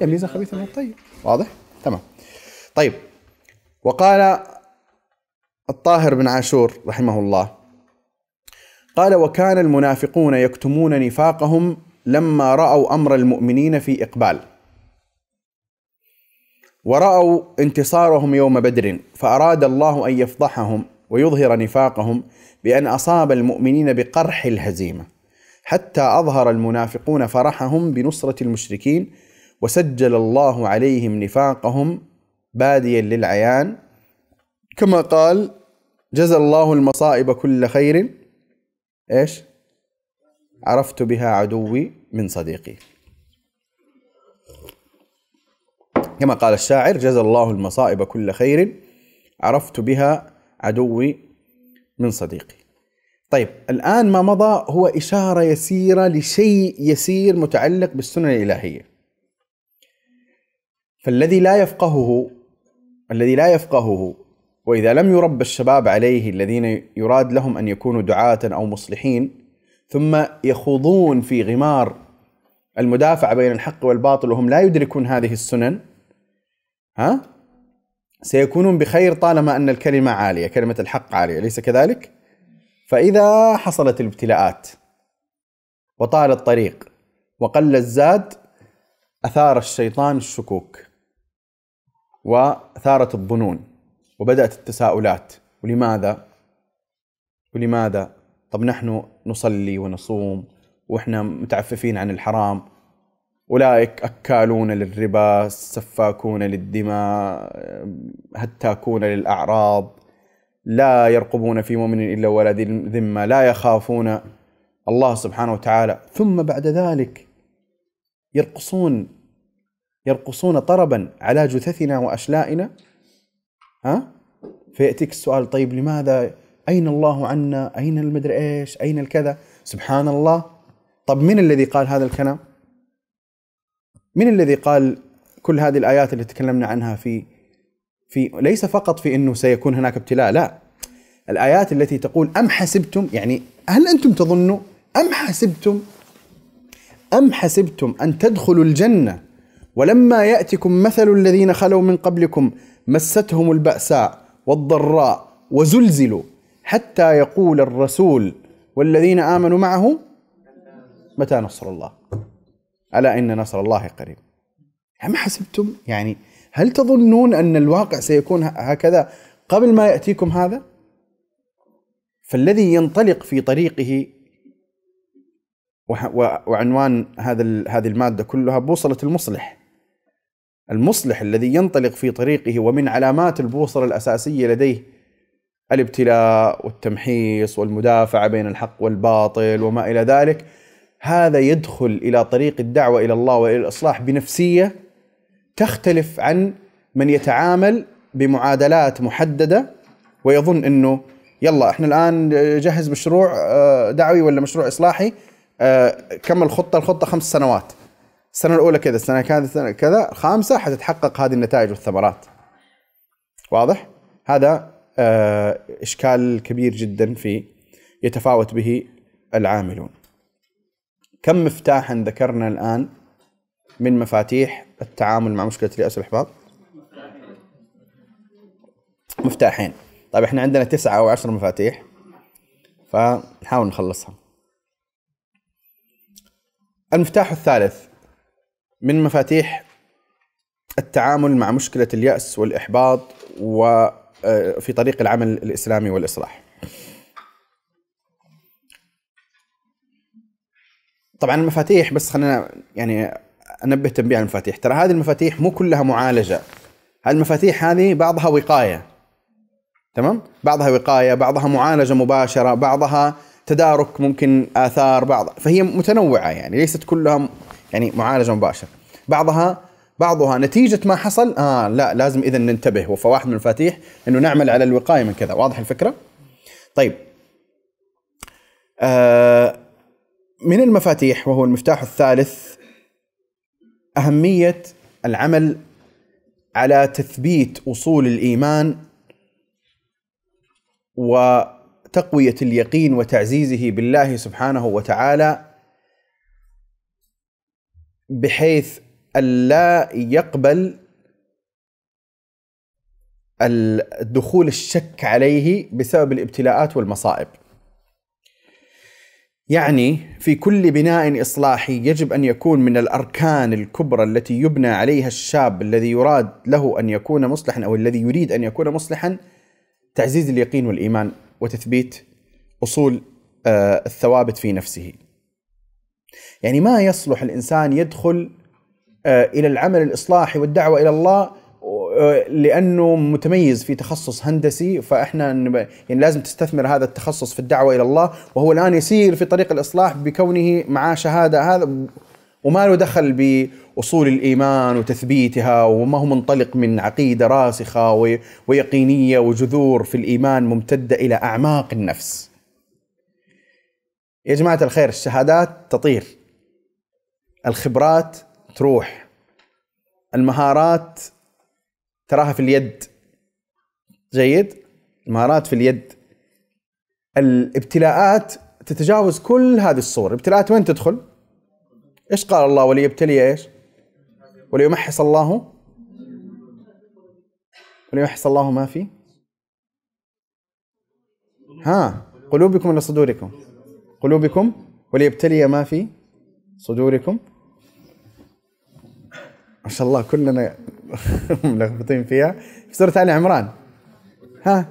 يميز الخبيث من الطيب واضح؟ تمام طيب وقال الطاهر بن عاشور رحمه الله قال وكان المنافقون يكتمون نفاقهم لما رأوا أمر المؤمنين في إقبال. ورأوا انتصارهم يوم بدر فأراد الله أن يفضحهم ويظهر نفاقهم بأن أصاب المؤمنين بقرح الهزيمة حتى أظهر المنافقون فرحهم بنصرة المشركين وسجل الله عليهم نفاقهم باديا للعيان. كما قال جزى الله المصائب كل خير إيش؟ عرفت بها عدوي من صديقي. كما قال الشاعر جزى الله المصائب كل خير عرفت بها عدوي من صديقي. طيب الآن ما مضى هو إشارة يسيرة لشيء يسير متعلق بالسنن الإلهية. فالذي لا يفقهه الذي لا يفقهه وإذا لم يربى الشباب عليه الذين يراد لهم أن يكونوا دعاة أو مصلحين ثم يخوضون في غمار المدافعة بين الحق والباطل وهم لا يدركون هذه السنن ها سيكونون بخير طالما أن الكلمة عالية كلمة الحق عالية أليس كذلك؟ فإذا حصلت الابتلاءات وطال الطريق وقل الزاد أثار الشيطان الشكوك وثارت الظنون وبدأت التساؤلات. ولماذا؟ ولماذا؟ طب نحن نصلي ونصوم وإحنا متعففين عن الحرام. أولئك أكالون للربا سفاكون للدماء هتاكون للأعراض. لا يرقبون في مؤمن إلا ولا ذمة. لا يخافون الله سبحانه وتعالى. ثم بعد ذلك يرقصون يرقصون طربا على جثثنا وأشلائنا. ها؟ فيأتيك السؤال طيب لماذا؟ أين الله عنا؟ أين المدري إيش؟ أين الكذا؟ سبحان الله طب من الذي قال هذا الكلام؟ من الذي قال كل هذه الآيات اللي تكلمنا عنها في في ليس فقط في إنه سيكون هناك ابتلاء لا. الآيات التي تقول أم حسبتم؟ يعني هل أنتم تظنوا أم حسبتم؟ أم حسبتم أن تدخلوا الجنة ولما يأتكم مثل الذين خلوا من قبلكم مستهم البأساء والضراء وزلزلوا حتى يقول الرسول والذين آمنوا معه متى نصر الله؟ ألا إن نصر الله قريب. أم حسبتم؟ يعني هل تظنون أن الواقع سيكون هكذا قبل ما يأتيكم هذا؟ فالذي ينطلق في طريقه وعنوان هذا هذه المادة كلها بوصلة المصلح. المصلح الذي ينطلق في طريقه ومن علامات البوصلة الأساسية لديه الابتلاء والتمحيص والمدافعة بين الحق والباطل وما إلى ذلك هذا يدخل إلى طريق الدعوة إلى الله وإلى الإصلاح بنفسية تختلف عن من يتعامل بمعادلات محددة ويظن إنه يلا إحنا الآن جهز مشروع آه، دعوي ولا مشروع إصلاحي آه، كم الخطة؟ الخطة خمس سنوات. السنة الأولى كذا السنة كذا كذا الخامسه حتتحقق هذه النتائج والثمرات. واضح؟ هذا آه، إشكال كبير جدا في يتفاوت به العاملون. كم مفتاحا ذكرنا الآن من مفاتيح التعامل مع مشكلة اليأس والإحباط؟ مفتاحين. طيب إحنا عندنا تسعة أو عشر مفاتيح فنحاول نخلصها. المفتاح الثالث. من مفاتيح التعامل مع مشكلة اليأس والإحباط وفي طريق العمل الإسلامي والإصلاح. طبعا المفاتيح بس خلينا يعني أنبه تنبيه على المفاتيح. ترى هذه المفاتيح مو كلها معالجة. هذه المفاتيح هذه بعضها وقاية. تمام؟ بعضها وقاية بعضها معالجة مباشرة بعضها تدارك ممكن آثار بعض فهي متنوعة يعني ليست كلها يعني معالجة مباشرة. بعضها بعضها نتيجة ما حصل آه لا لازم إذا ننتبه. وفواحد من المفاتيح إنه نعمل على الوقاية من كذا. واضح الفكرة؟ طيب. آه من المفاتيح وهو المفتاح الثالث أهمية العمل على تثبيت أصول الإيمان وتقوية اليقين وتعزيزه بالله سبحانه وتعالى بحيث ألا يقبل الدخول الشك عليه بسبب الابتلاءات والمصائب يعني في كل بناء إصلاحي يجب أن يكون من الأركان الكبرى التي يبنى عليها الشاب الذي يراد له أن يكون مصلحا أو الذي يريد أن يكون مصلحا تعزيز اليقين والإيمان وتثبيت أصول آه، الثوابت في نفسه. يعني ما يصلح الإنسان يدخل آه، إلى العمل الإصلاحي والدعوة إلى الله آه، لأنه متميز في تخصص هندسي فإحنا يعني لازم تستثمر هذا التخصص في الدعوة إلى الله وهو الآن يسير في طريق الإصلاح بكونه معاه شهادة هذا وما له دخل بأصول الإيمان وتثبيتها وما هو منطلق من عقيدة راسخة ويقينية وجذور في الإيمان ممتدة إلى أعماق النفس. يا جماعة الخير الشهادات تطير. الخبرات تروح. المهارات تراها في اليد. جيد؟ المهارات في اليد. الابتلاءات تتجاوز كل هذه الصور. الابتلاءات وين تدخل؟ إيش قال الله؟ وليبتلي إيش؟ وليمحص الله. وليمحص الله ما في. ها قلوبكم ولا صدوركم. قلوبكم وليبتلي ما في صدوركم. ما شاء الله كلنا ملخبطين فيها. في سورة آل عمران. ها؟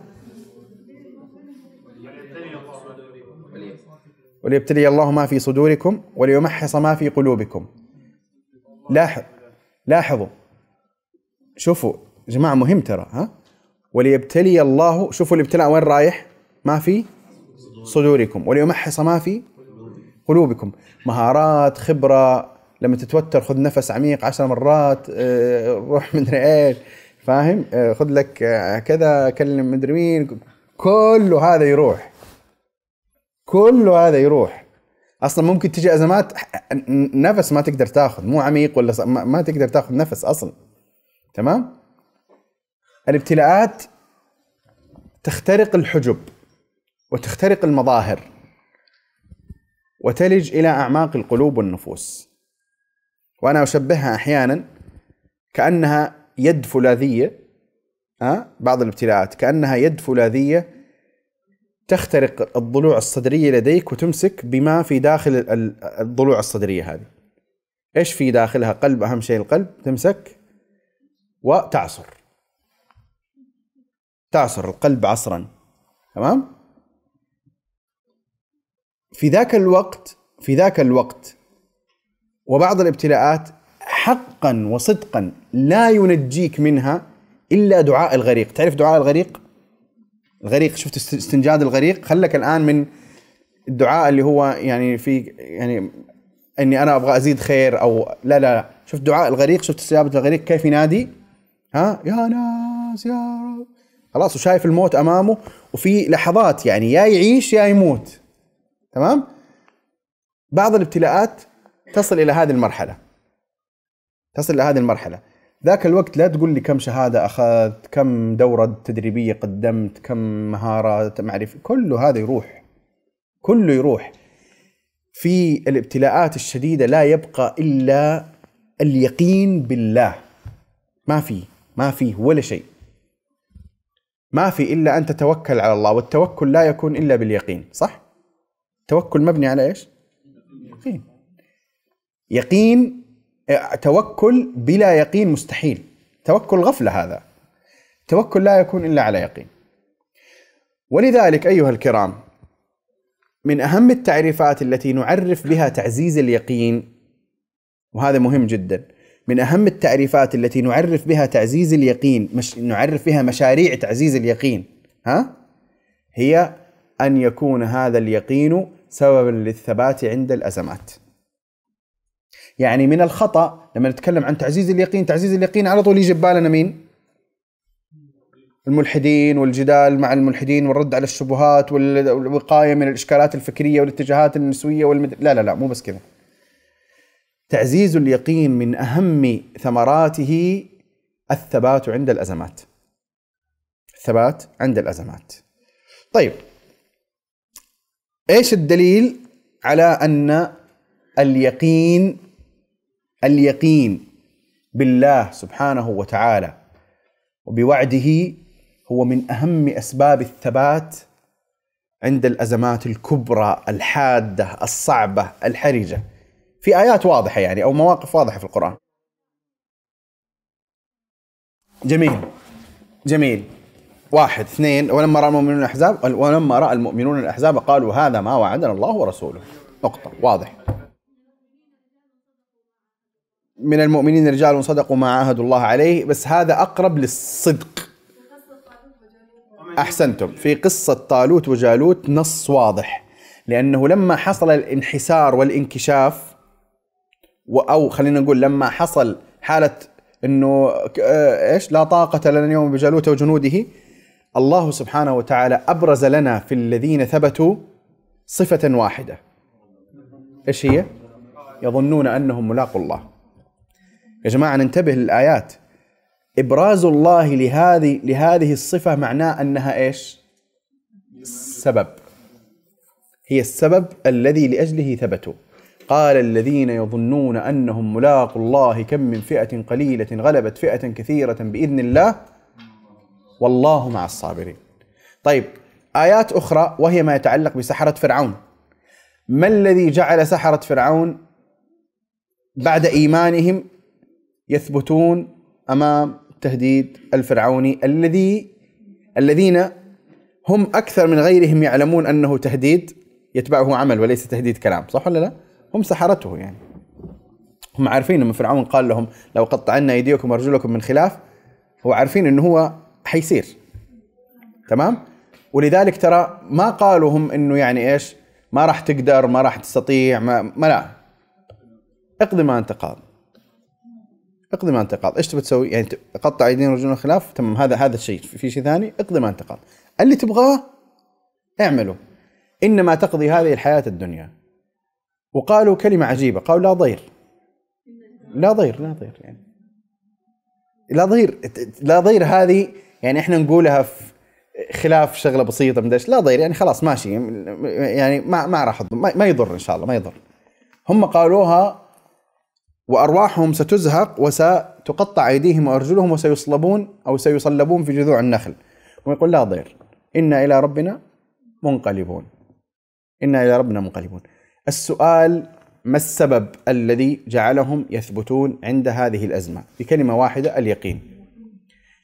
وليبتلي الله ما في صدوركم وليمحص ما في قلوبكم. لاحظ لاحظوا. شوفوا جماعة مهم ترى ها؟ وليبتلي الله شوفوا الابتلاء وين رايح؟ ما في صدوركم وليمحص ما في قلوبكم. مهارات خبرة لما تتوتر خذ نفس عميق عشر مرات آه، روح مدري إيش فاهم؟ آه، خذ لك آه، كذا كلم مدري مين كله هذا يروح. كله هذا يروح. أصلا ممكن تجي أزمات نفس ما تقدر تاخذ مو عميق ولا ما تقدر تاخذ نفس أصلا. تمام؟ الابتلاءات تخترق الحجب. وتخترق المظاهر وتلج إلى أعماق القلوب والنفوس. وأنا أشبهها أحيانا كأنها يد فولاذية ها بعض الابتلاءات كأنها يد فولاذية تخترق الضلوع الصدريه لديك وتمسك بما في داخل ال- ال- الضلوع الصدرية هذه. إيش في داخلها؟ قلب أهم شيء القلب تمسك وتعصر. تعصر القلب عصرا تمام؟ في ذاك الوقت في ذاك الوقت وبعض الابتلاءات حقا وصدقا لا ينجيك منها إلا دعاء الغريق، تعرف دعاء الغريق؟ الغريق شفت است- استنجاد الغريق؟ خلك الآن من الدعاء اللي هو يعني في يعني إني أنا أبغى أزيد خير أو لا لا, لا. شفت دعاء الغريق؟ شفت استجابة الغريق؟ كيف ينادي؟ ها؟ يا ناس يا رب. خلاص وشايف الموت أمامه وفي لحظات يعني يا يعيش يا يموت. تمام؟ بعض الابتلاءات تصل إلى هذه المرحلة. تصل إلى هذه المرحلة. ذاك الوقت لا تقول لي كم شهادة أخذت كم دورة تدريبية قدمت كم مهارة معرفه كله هذا يروح. كله يروح. في الابتلاءات الشديدة لا يبقى إلا اليقين بالله. ما في ما في ولا شيء. ما في إلا أن تتوكل على الله والتوكل لا يكون إلا باليقين صح؟ التوكل مبني على إيش؟ يقين. يقين توكل بلا يقين مستحيل. توكل غفلة هذا. توكل لا يكون إلا على يقين. ولذلك أيها الكرام من أهم التعريفات التي نعرف بها تعزيز اليقين وهذا مهم جدا من أهم التعريفات التي نعرف بها تعزيز اليقين مش نعرف بها مشاريع تعزيز اليقين ها؟ هي أن يكون هذا اليقين سببا للثبات عند الأزمات. يعني من الخطأ لما نتكلم عن تعزيز اليقين تعزيز اليقين على طول يجي ببالنا مين؟ الملحدين والجدال مع الملحدين والرد على الشبهات وال- والوقاية من الإشكالات الفكرية والاتجاهات النسوية والمد... لا لا لا مو بس كذا. تعزيز اليقين من أهم ثمراته الثبات عند الأزمات. الثبات عند الأزمات. طيب إيش الدليل على أن اليقين اليقين بالله سبحانه وتعالى وبوعده هو من أهم أسباب الثبات عند الأزمات الكبرى الحادة الصعبة الحرجة. في آيات واضحة يعني أو مواقف واضحة في القرآن. جميل. جميل. واحد اثنين ولما رأى المؤمنون الأحزاب ولما رأى المؤمنون الأحزاب قالوا هذا ما وعدنا الله ورسوله. نقطة. واضح. من المؤمنين رجال صدقوا ما عاهدوا الله عليه بس هذا أقرب للصدق. أحسنتم. في قصة طالوت وجالوت نص واضح. لأنه لما حصل الانحسار والانكشاف و- أو خلينا نقول لما حصل حالة إنه ك- آه، إيش؟ لا طاقة لنا اليوم بجالوت وجنوده الله سبحانه وتعالى أبرز لنا في الذين ثبتوا صفة واحدة. إيش هي؟ يظنون أنهم ملاقوا الله. يا جماعة ننتبه للآيات. إبراز الله لهذه لهذه الصفة معناه أنها إيش؟ سبب. هي السبب الذي لأجله ثبتوا. قال الذين يظنون أنهم ملاقوا الله كم من فئة قليلة غلبت فئة كثيرة بإذن الله. والله مع الصابرين. طيب آيات أخرى وهي ما يتعلق بسحرة فرعون. ما الذي جعل سحرة فرعون بعد إيمانهم يثبتون أمام التهديد الفرعوني الذي الذين هم أكثر من غيرهم يعلمون أنه تهديد يتبعه عمل وليس تهديد كلام، صح ولا لا؟ هم سحرته يعني. هم عارفين لما فرعون قال لهم لو قطعنا أيديكم وأرجلكم من خلاف هو عارفين أنه هو حيصير. تمام؟ ولذلك ترى ما قالوا هم إنه يعني إيش؟ ما راح تقدر، ما راح تستطيع، ما, ما لا. اقضي ما أنت قاض. اقضي ما أنت قاض، إيش تبي تسوي؟ يعني تقطع ايدين ورجلنا خلاف، تمام هذا هذا الشيء، في شيء ثاني؟ اقضي ما أنت قاض. اللي تبغاه اعمله. إنما تقضي هذه الحياة الدنيا. وقالوا كلمة عجيبة، قالوا لا ضير. لا ضير لا ضير يعني. لا ضير لا ضير هذه يعني إحنا نقولها في خلاف شغلة بسيطة من لا ضير يعني خلاص ماشي يعني ما ما راح ما يضر إن شاء الله ما يضر. هم قالوها وأرواحهم ستزهق وستقطع أيديهم وأرجلهم وسيصلبون أو سيصلبون في جذوع النخل. ويقول لا ضير إنا إلى ربنا منقلبون. إنا إلى ربنا منقلبون. السؤال ما السبب الذي جعلهم يثبتون عند هذه الأزمة؟ بكلمة واحدة اليقين.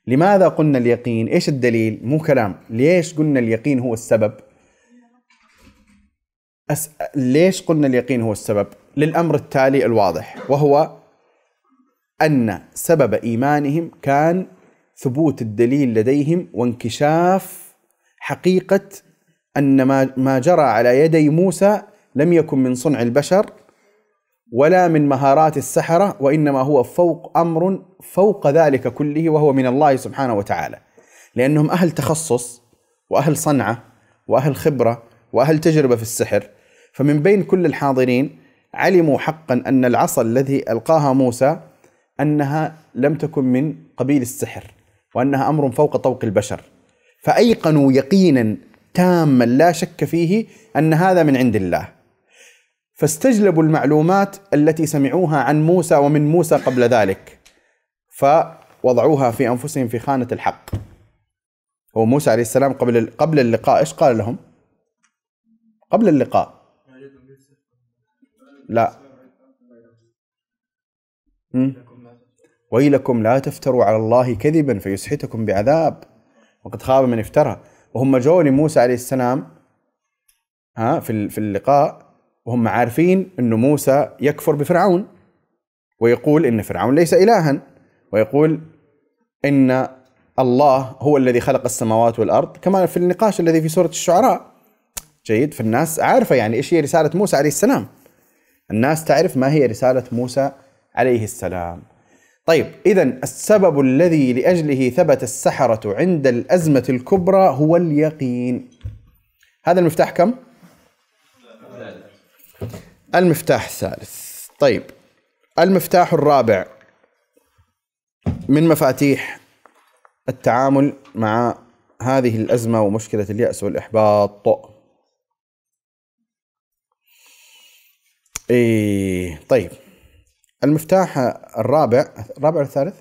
لماذا قلنا اليقين؟ إيش الدليل؟ مو كلام، ليش قلنا اليقين هو السبب؟ أس... ليش قلنا اليقين هو السبب؟ للأمر التالي الواضح وهو أن سبب إيمانهم كان ثبوت الدليل لديهم وانكشاف حقيقة أن ما ما جرى على يدي موسى لم يكن من صنع البشر ولا من مهارات السحرة وإنما هو فوق أمر فوق ذلك كله وهو من الله سبحانه وتعالى. لأنهم أهل تخصص وأهل صنعة وأهل خبرة وأهل تجربة في السحر. فمن بين كل الحاضرين علموا حقا أن العصا الذي ألقاها موسى أنها لم تكن من قبيل السحر وأنها أمر فوق طوق البشر. فأيقنوا يقينا تاما لا شك فيه أن هذا من عند الله. فاستجلبوا المعلومات التي سمعوها عن موسى ومن موسى قبل ذلك. فوضعوها في أنفسهم في خانة الحق. هو موسى عليه السلام قبل قبل اللقاء إيش قال لهم؟ قبل اللقاء. لا. ويلكم لا تفتروا على الله كذبا فيسحتكم بعذاب. وقد خاب من افترى. وهم جو لموسى عليه السلام ها في في اللقاء. وهم عارفين إنه موسى يكفر بفرعون ويقول إن فرعون ليس الها ويقول إن الله هو الذي خلق السماوات والأرض كما في النقاش الذي في سورة الشعراء. جيد فالناس عارفة يعني إيش هي رسالة موسى عليه السلام. الناس تعرف ما هي رسالة موسى عليه السلام. طيب اذا السبب الذي لأجله ثبت السحرة عند الأزمة الكبرى هو اليقين. هذا المفتاح كم؟ المفتاح الثالث. طيب المفتاح الرابع من مفاتيح التعامل مع هذه الأزمة ومشكلة اليأس والإحباط. إيه طيب المفتاح الرابع الرابع الثالث؟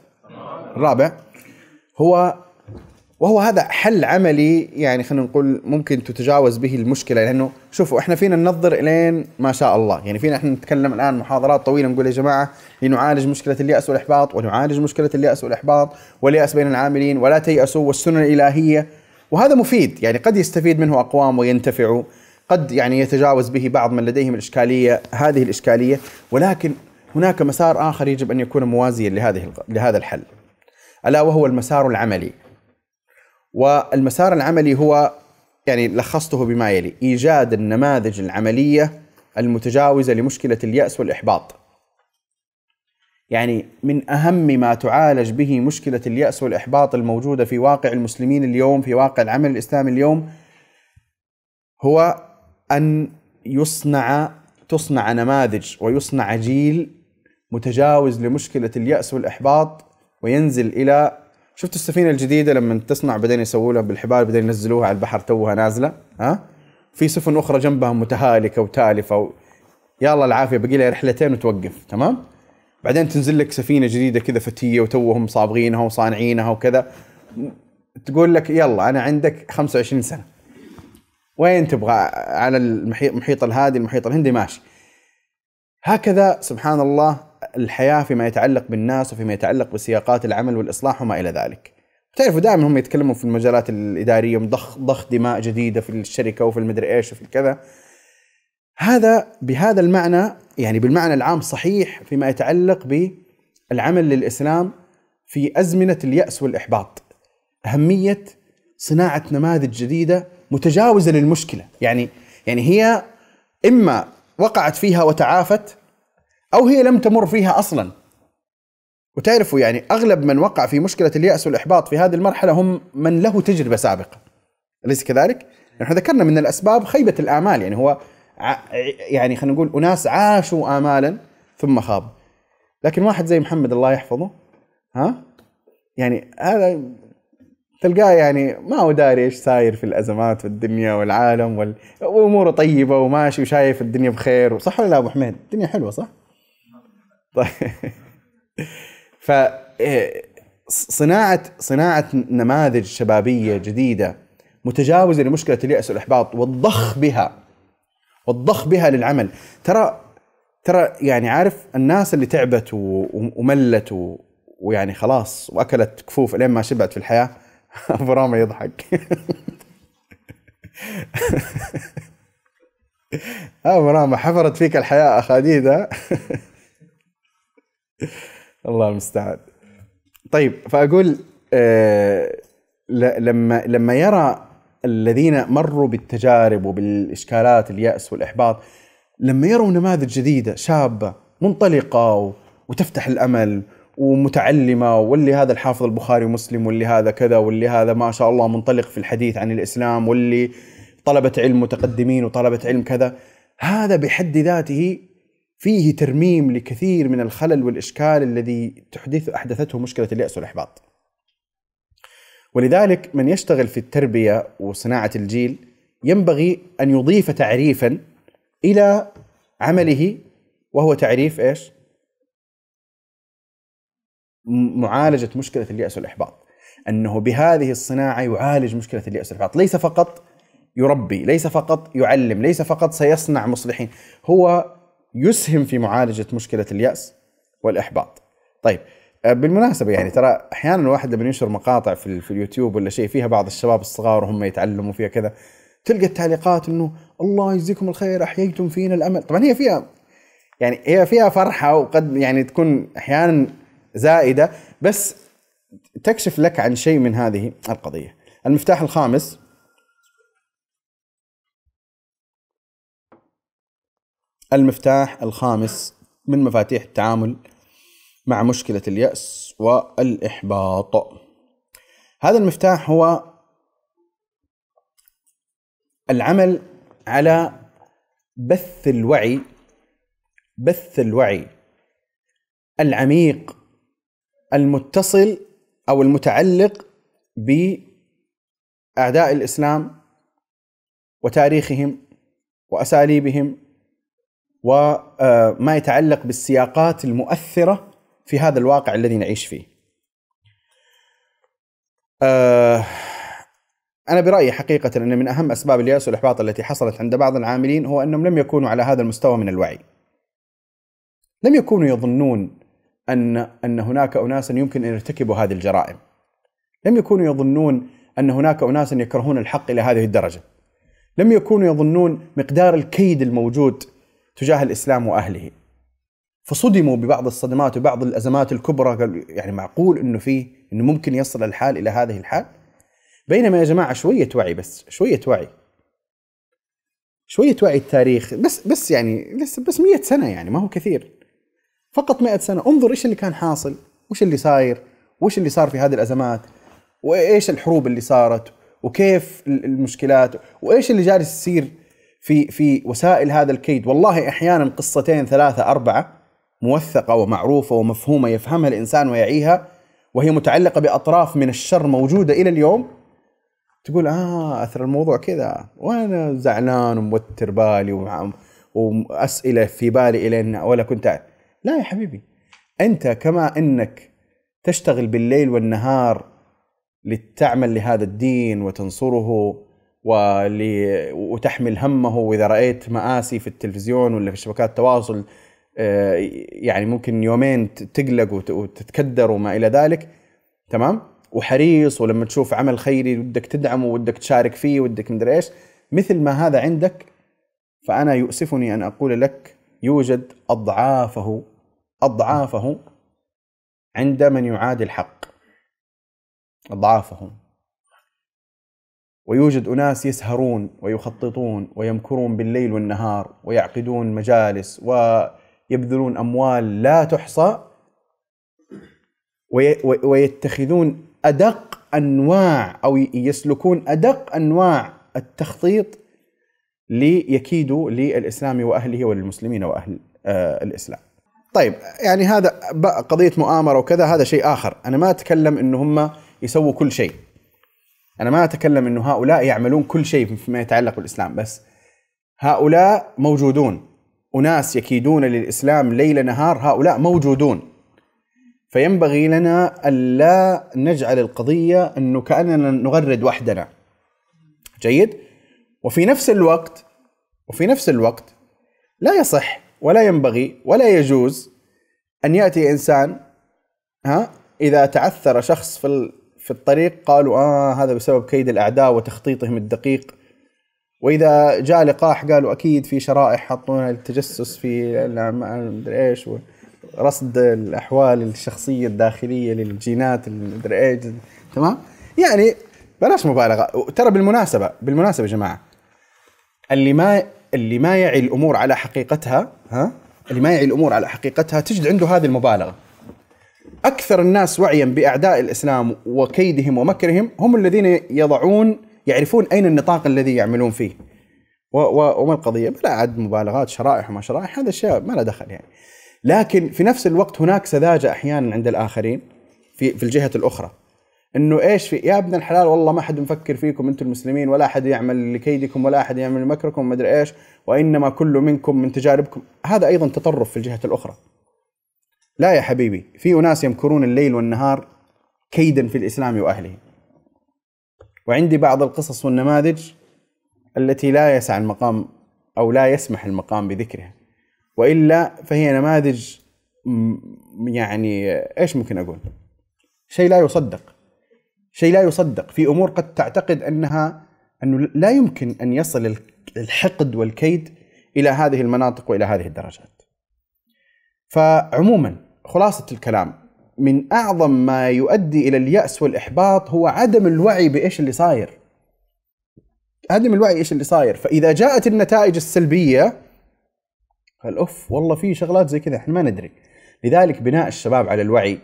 الرابع هو وهو هذا حل عملي يعني خلينا نقول ممكن تتجاوز به المشكلة لأنه شوفوا إحنا فينا ننظر إلين ما شاء الله. يعني فينا إحنا نتكلم الآن محاضرات طويلة نقول يا جماعة لنعالج مشكلة اليأس والإحباط ونعالج مشكلة اليأس والإحباط واليأس بين العاملين ولا تيأسوا والسنن الإلهية. وهذا مفيد يعني قد يستفيد منه أقوام وينتفعوا قد يعني يتجاوز به بعض من لديهم الإشكالية هذه الإشكالية. ولكن هناك مسار آخر يجب أن يكون موازيا لهذه لهذا الحل. ألا وهو المسار العملي. والمسار العملي هو يعني لخصته بما يلي إيجاد النماذج العملية المتجاوزة لمشكلة اليأس والإحباط. يعني من أهم ما تعالج به مشكلة اليأس والإحباط الموجودة في واقع المسلمين اليوم في واقع العمل الإسلامي اليوم هو أن يصنع تصنع نماذج ويصنع جيل متجاوز لمشكلة اليأس والإحباط وينزل إلى شفت السفينة الجديدة لما تصنع بعدين يسووا لها بالحبال بعدين ينزلوها على البحر توها نازلة ها؟ في سفن أخرى جنبها متهالكة وتالفة و... يلا العافية باقي لها رحلتين وتوقف تمام؟ بعدين تنزل لك سفينة جديدة كذا فتية وتوهم صابغينها وصانعينها وكذا. تقول لك يلا أنا عندك 25 سنة. وين تبغى؟ على المحيط الهادي المحيط الهندي ماشي. هكذا سبحان الله الحياة فيما يتعلق بالناس وفيما يتعلق بسياقات العمل والإصلاح وما إلى ذلك. تعرفوا دائما هم يتكلموا في المجالات الإدارية ضخ ضخ دماء جديدة في الشركة وفي المدري إيش وفي كذا. هذا بهذا المعنى يعني بالمعنى العام صحيح فيما يتعلق بالعمل للإسلام في أزمنة اليأس والإحباط. أهمية صناعة نماذج جديدة متجاوزة للمشكلة، يعني يعني هي إما وقعت فيها وتعافت أو هي لم تمر فيها أصلا. وتعرفوا يعني أغلب من وقع في مشكلة اليأس والإحباط في هذه المرحلة هم من له تجربة سابقة. أليس كذلك؟ نحن ذكرنا من الأسباب خيبة الامال يعني هو يعني خلينا نقول أناس عاشوا امالا ثم خابوا. لكن واحد زي محمد الله يحفظه ها يعني هذا تلقاه يعني ما هو داري إيش صاير في الأزمات والدنيا والعالم وال... وأموره طيبة وماشي وشايف الدنيا بخير صح ولا لا أبو حميد؟ الدنيا حلوة صح؟ طيب ف إيه، صناعه صناعة نماذج شبابية جديدة متجاوزة لمشكلة اليأس والإحباط والضخ بها. والضخ بها للعمل. ترى ترى يعني عارف الناس اللي تعبت وملت. ويعني خلاص وأكلت كفوف لين ما شبعت في الحياة أبو رامي يضحك. أبو رامي حفرت فيك الحياة أخاديد الله المستعان. طيب فأقول آه لما لما يرى الذين مروا بالتجارب وبالإشكالات اليأس والإحباط لما يروا نماذج جديدة شابة منطلقة وتفتح الأمل ومتعلمة واللي هذا الحافظ البخاري ومسلم واللي هذا كذا واللي هذا ما شاء الله منطلق في الحديث عن الإسلام واللي طلبة علم متقدمين وطلبة علم كذا هذا بحد ذاته فيه ترميم لكثير من الخلل والإشكال الذي تحدث أحدثته مشكلة اليأس والإحباط. ولذلك من يشتغل في التربية وصناعة الجيل ينبغي أن يضيف تعريفا إلى عمله وهو تعريف إيش؟ م- معالجة مشكلة اليأس والإحباط. أنه بهذه الصناعة يعالج مشكلة اليأس والإحباط، ليس فقط يربي، ليس فقط يعلم، ليس فقط سيصنع مصلحين، هو يسهم في معالجة مشكلة اليأس والإحباط. طيب آه، بالمناسبة يعني ترى أحيانا الواحد لما ينشر مقاطع في, في اليوتيوب ولا شيء فيها بعض الشباب الصغار وهم يتعلموا فيها كذا تلقى التعليقات إنه الله يجزيكم الخير أحييتم فينا الأمل، طبعا هي فيها يعني هي فيها فرحة وقد يعني تكون أحيانا زائدة بس تكشف لك عن شيء من هذه القضية. المفتاح الخامس المفتاح الخامس من مفاتيح التعامل مع مشكلة اليأس والإحباط. هذا المفتاح هو العمل على بث الوعي بث الوعي العميق المتصل أو المتعلق بأعداء الإسلام وتاريخهم وأساليبهم وما يتعلق بالسياقات المؤثرة في هذا الواقع الذي نعيش فيه. آه، أنا برأيي حقيقة أن من أهم أسباب اليأس والإحباط التي حصلت عند بعض العاملين هو أنهم لم يكونوا على هذا المستوى من الوعي. لم يكونوا يظنون أن أن هناك اناسا يمكن أن يرتكبوا هذه الجرائم. لم يكونوا يظنون أن هناك اناسا يكرهون الحق إلى هذه الدرجة. لم يكونوا يظنون مقدار الكيد الموجود تجاه الإسلام وأهله. فصدموا ببعض الصدمات وبعض الأزمات الكبرى قالوا يعني معقول إنه في إنه ممكن يصل الحال إلى هذه الحال؟ بينما يا جماعة شوية وعي بس شوية وعي شوية وعي التاريخ بس بس يعني لسه بس 100 سنة يعني ما هو كثير فقط 100 سنة انظر إيش اللي كان حاصل وش اللي صاير وش اللي صار في هذه الأزمات وإيش الحروب اللي صارت وكيف المشكلات وإيش اللي جالس يصير في في وسائل هذا الكيد. والله أحيانا قصتين ثلاثة أربعة موثقة ومعروفة ومفهومة يفهمها الإنسان ويعيها وهي متعلقة بأطراف من الشر موجودة إلى اليوم. تقول آه أثر الموضوع كذا. وأنا زعلان وموتر بالي وأسئلة في بالي الين ولا كنت. لا يا حبيبي. أنت كما إنك تشتغل بالليل والنهار لتعمل لهذا الدين وتنصره ولي وتحمل همه وإذا رأيت مآسي في التلفزيون ولا في شبكات التواصل آه، يعني ممكن يومين تقلق وت- وتتكدر وما إلى ذلك. تمام؟ وحريص ولما تشوف عمل خيري ودك تدعمه ودك تشارك فيه ودك مدري إيش مثل ما هذا عندك فأنا يؤسفني أن أقول لك يوجد أضعافه أضعافه عند من يعادي الحق. أضعافه. ويوجد أناس يسهرون ويخططون ويمكرون بالليل والنهار ويعقدون مجالس ويبذلون أموال لا تحصى وي- وي- ويتخذون أدق أنواع أو يسلكون أدق أنواع التخطيط ليكيدوا للإسلام وأهله وللمسلمين واهل آه الإسلام. طيب يعني هذا بقى قضية مؤامرة وكذا هذا شيء آخر، أنا ما أتكلم إنه هم يسووا كل شيء. أنا ما أتكلم إنه هؤلاء يعملون كل شيء فيما يتعلق بالإسلام بس هؤلاء موجودون. أناس يكيدون للإسلام ليل نهار هؤلاء موجودون. فينبغي لنا الا نجعل القضية إنه كأننا نغرد وحدنا. جيد؟ وفي نفس الوقت وفي نفس الوقت لا يصح ولا ينبغي ولا يجوز أن يأتي إنسان ها إذا تعثر شخص في في الطريق قالوا آه هذا بسبب كيد الأعداء وتخطيطهم الدقيق. وإذا جاء لقاح قالوا أكيد في شرائح حطونا للتجسس في ادري إيش رصد الأحوال الشخصية الداخلية للجينات المدري إيش تمام؟ يعني بلاش مبالغة. ترى بالمناسبة بالمناسبة يا جماعة اللي ما اللي ما يعي الأمور على حقيقتها ها اللي ما يعي الأمور على حقيقتها تجد عنده هذه المبالغة. أكثر الناس وعيا بأعداء الإسلام وكيدهم ومكرهم هم الذين يضعون يعرفون أين النطاق الذي يعملون فيه. وما القضية؟ بلا عد مبالغات شرائح وما شرائح هذا الشيء ما له دخل يعني. لكن في نفس الوقت هناك سذاجة أحيانا عند الآخرين في في الجهة الأخرى. إنه إيش في؟ يا ابن الحلال والله ما حد مفكر فيكم أنتم المسلمين ولا أحد يعمل لكيدكم ولا أحد يعمل لمكركم ما أدري إيش وإنما كل منكم من تجاربكم. هذا أيضا تطرف في الجهة الأخرى. لا يا حبيبي في أناس يمكرون الليل والنهار كيدا في الإسلام وأهله وعندي بعض القصص والنماذج التي لا يسع المقام أو لا يسمح المقام بذكرها وإلا فهي نماذج يعني إيش ممكن أقول؟ شيء لا يصدق شيء لا يصدق في أمور قد تعتقد أنها أنه لا يمكن أن يصل ال- الحقد والكيد إلى هذه المناطق وإلى هذه الدرجات. فعموما خلاصة الكلام من أعظم ما يؤدي إلى اليأس والإحباط هو عدم الوعي بإيش اللي صاير. عدم الوعي إيش اللي صاير، فإذا جاءت النتائج السلبية قال أوف والله في شغلات زي كذا إحنا ما ندري. لذلك بناء الشباب على الوعي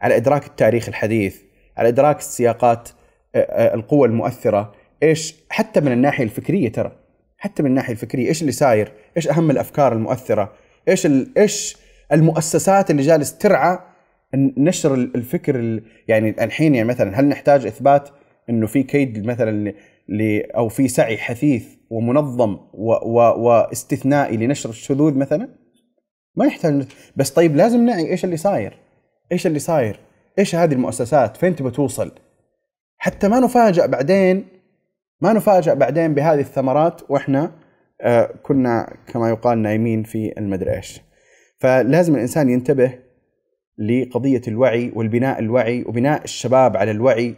على إدراك التاريخ الحديث، على إدراك السياقات آه، آه، القوى المؤثرة، إيش حتى من الناحية الفكرية ترى، حتى من الناحية الفكرية إيش اللي صاير؟ إيش أهم الأفكار المؤثرة؟ إيش ال... إيش المؤسسات اللي جالس ترعى نشر ال- الفكر ال... يعني الحين يعني مثلا هل نحتاج إثبات إنه في كيد مثلا. أو في سعي حثيث ومنظم و... و... واستثنائي لنشر الشذوذ مثلا؟ ما يحتاج بس طيب لازم نعي إيش اللي صاير؟ إيش اللي صاير؟ إيش هذه المؤسسات؟ فين تبى توصل؟ حتى ما نفاجأ بعدين ما نفاجأ بعدين بهذه الثمرات وإحنا آه، كنا كما يقال نايمين في المدري إيش فلازم الإنسان ينتبه لقضية الوعي والبناء الوعي وبناء الشباب على الوعي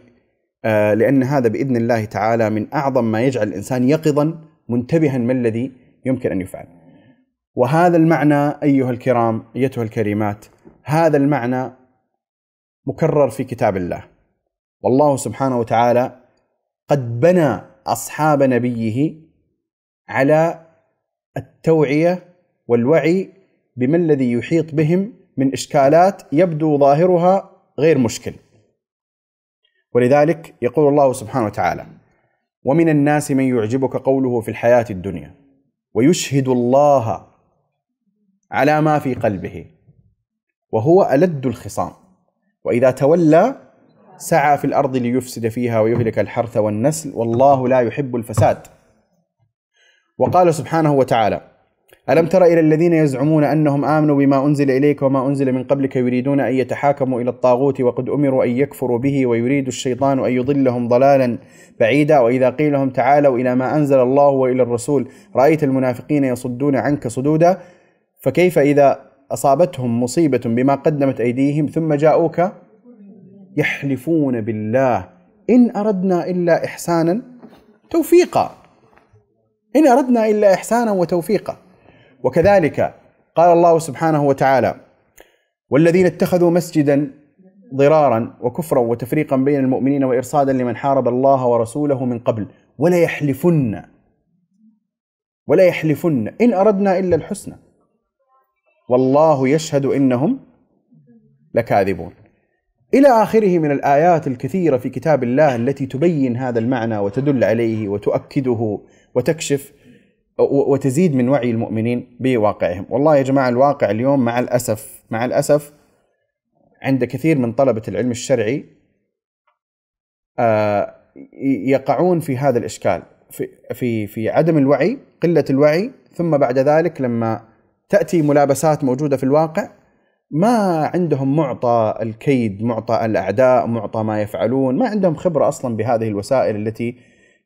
آه، لأن هذا بإذن الله تعالى من أعظم ما يجعل الإنسان يقظا منتبها ما الذي يمكن أن يفعل. وهذا المعنى أيها الكرام أيتها الكريمات هذا المعنى مكرر في كتاب الله. والله سبحانه وتعالى قد بنى أصحاب نبيه على التوعية والوعي بما الذي يحيط بهم من إشكالات يبدو ظاهرها غير مشكل. ولذلك يقول الله سبحانه وتعالى: ومن الناس من يعجبك قوله في الحياة الدنيا ويشهد الله على ما في قلبه وهو ألد الخصام وإذا تولى سعى في الأرض ليفسد فيها ويهلك الحرث والنسل والله لا يحب الفساد وقال سبحانه وتعالى ألم تر إلى الذين يزعمون أنهم آمنوا بما أنزل إليك وما أنزل من قبلك يريدون أن يتحاكموا إلى الطاغوت وقد أمروا أن يكفروا به ويريد الشيطان أن يضلهم ضلالا بعيدا. وإذا قيل لهم تعالوا إلى ما أنزل الله وإلى الرسول رأيت المنافقين يصدون عنك صدودا؟ فكيف إذا أصابتهم مصيبة بما قدمت أيديهم ثم جاءوك؟ يحلفون بالله. إن أردنا إلا إحسانا توفيقا. إن أردنا إلا إحسانا وتوفيقا. وكذلك قال الله سبحانه وتعالى والذين اتخذوا مسجدا ضرارا وكفرا وتفريقا بين المؤمنين وإرصادا لمن حارب الله ورسوله من قبل ولا يحلفن ولا يحلفن إن أردنا إلا الحسنى والله يشهد إنهم لكاذبون. إلى آخره من الآيات الكثيرة في كتاب الله التي تبين هذا المعنى وتدل عليه وتؤكده وتكشف وتزيد من وعي المؤمنين بواقعهم. والله يا جماعة الواقع اليوم مع الأسف مع الأسف عند كثير من طلبة العلم الشرعي آه، يقعون في هذا الإشكال في في في عدم الوعي قلة الوعي ثم بعد ذلك لما تأتي ملابسات موجودة في الواقع ما عندهم معطى الكيد معطى الأعداء معطى ما يفعلون ما عندهم خبرة أصلا بهذه الوسائل التي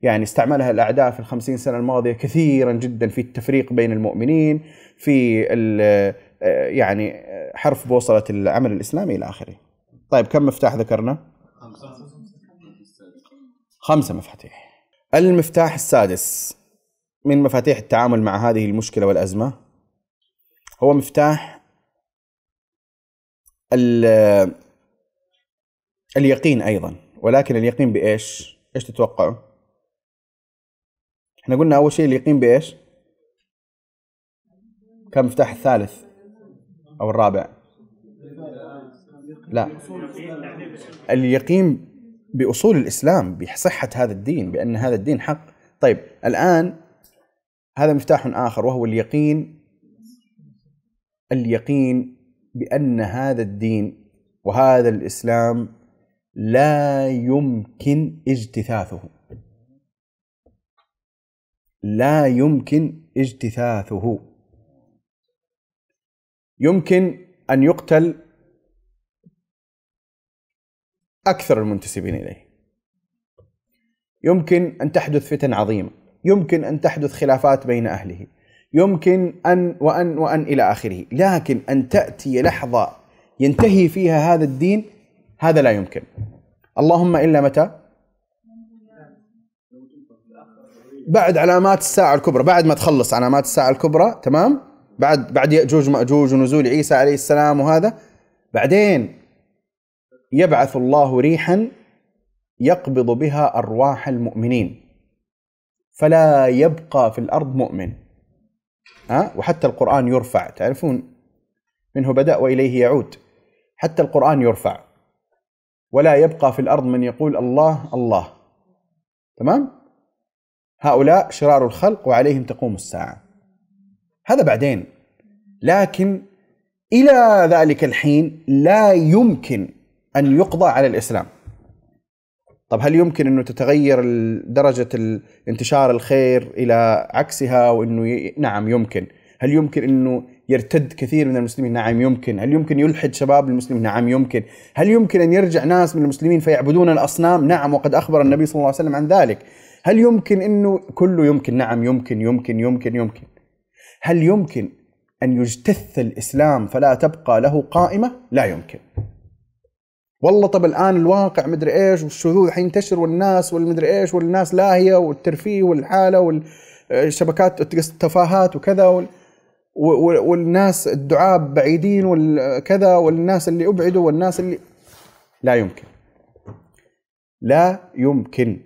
يعني استعملها الأعداء في الخمسين سنة الماضية كثيرا جدا في التفريق بين المؤمنين في آه، يعني آه، حرف بوصلة العمل الإسلامي إلى آخره طيب كم مفتاح ذكرنا؟ خمسة مفاتيح المفتاح السادس من مفاتيح التعامل مع هذه المشكلة والأزمة هو مفتاح ال- اليقين أيضا ولكن اليقين بإيش؟ إيش تتوقعوا؟ إحنا قلنا أول شيء اليقين بإيش؟ كم مفتاح الثالث أو الرابع؟ لا اليقين بأصول الإسلام بصحة هذا الدين بأن هذا الدين حق طيب الآن هذا مفتاح آخر وهو اليقين اليقين بأن هذا الدين وهذا الإسلام لا يمكن اجتثاثه لا يمكن اجتثاثه. يمكن أن يقتل أكثر المنتسبين إليه. يمكن أن تحدث فتن عظيمة. يمكن أن تحدث خلافات بين أهله. يمكن أن وأن وأن إلى آخره. لكن أن تأتي لحظة ينتهي فيها هذا الدين هذا لا يمكن. اللهم إلا متى؟ بعد علامات الساعة الكبرى بعد ما تخلص علامات الساعة الكبرى تمام؟ بعد بعد يأجوج مأجوج ونزول عيسى عليه السلام وهذا. بعدين يبعث الله ريحا يقبض بها أرواح المؤمنين. فلا يبقى في الأرض مؤمن. ها؟ وحتى القرآن يرفع تعرفون؟ منه بدأ وإليه يعود. حتى القرآن يرفع. ولا يبقى في الأرض من يقول الله الله. تمام؟ هؤلاء شرار الخلق وعليهم تقوم الساعة. هذا بعدين. لكن إلى ذلك الحين لا يمكن أن يقضى على الإسلام. طب هل يمكن أنه تتغير درجة انتشار الخير إلى عكسها وأنه ي... نعم يمكن. هل يمكن أنه يرتد كثير من المسلمين؟ نعم يمكن. هل يمكن يلحد شباب المسلمين؟ نعم يمكن. هل يمكن أن يرجع ناس من المسلمين فيعبدون الأصنام؟ نعم وقد أخبر النبي صلى الله عليه وسلم عن ذلك. هل يمكن إنه كله يمكن نعم يمكن يمكن يمكن يمكن هل يمكن أن يجتث الإسلام فلا تبقى له قائمة؟ لا يمكن. والله طب الآن الواقع مدري إيش والشذوذ حينتشر والناس والمدري إيش والناس لاهيه والترفيه والحالة والشبكات التفاهات وكذا وال وال- والناس الدعاب بعيدين وكذا والناس اللي أبعدوا والناس اللي لا يمكن. لا يمكن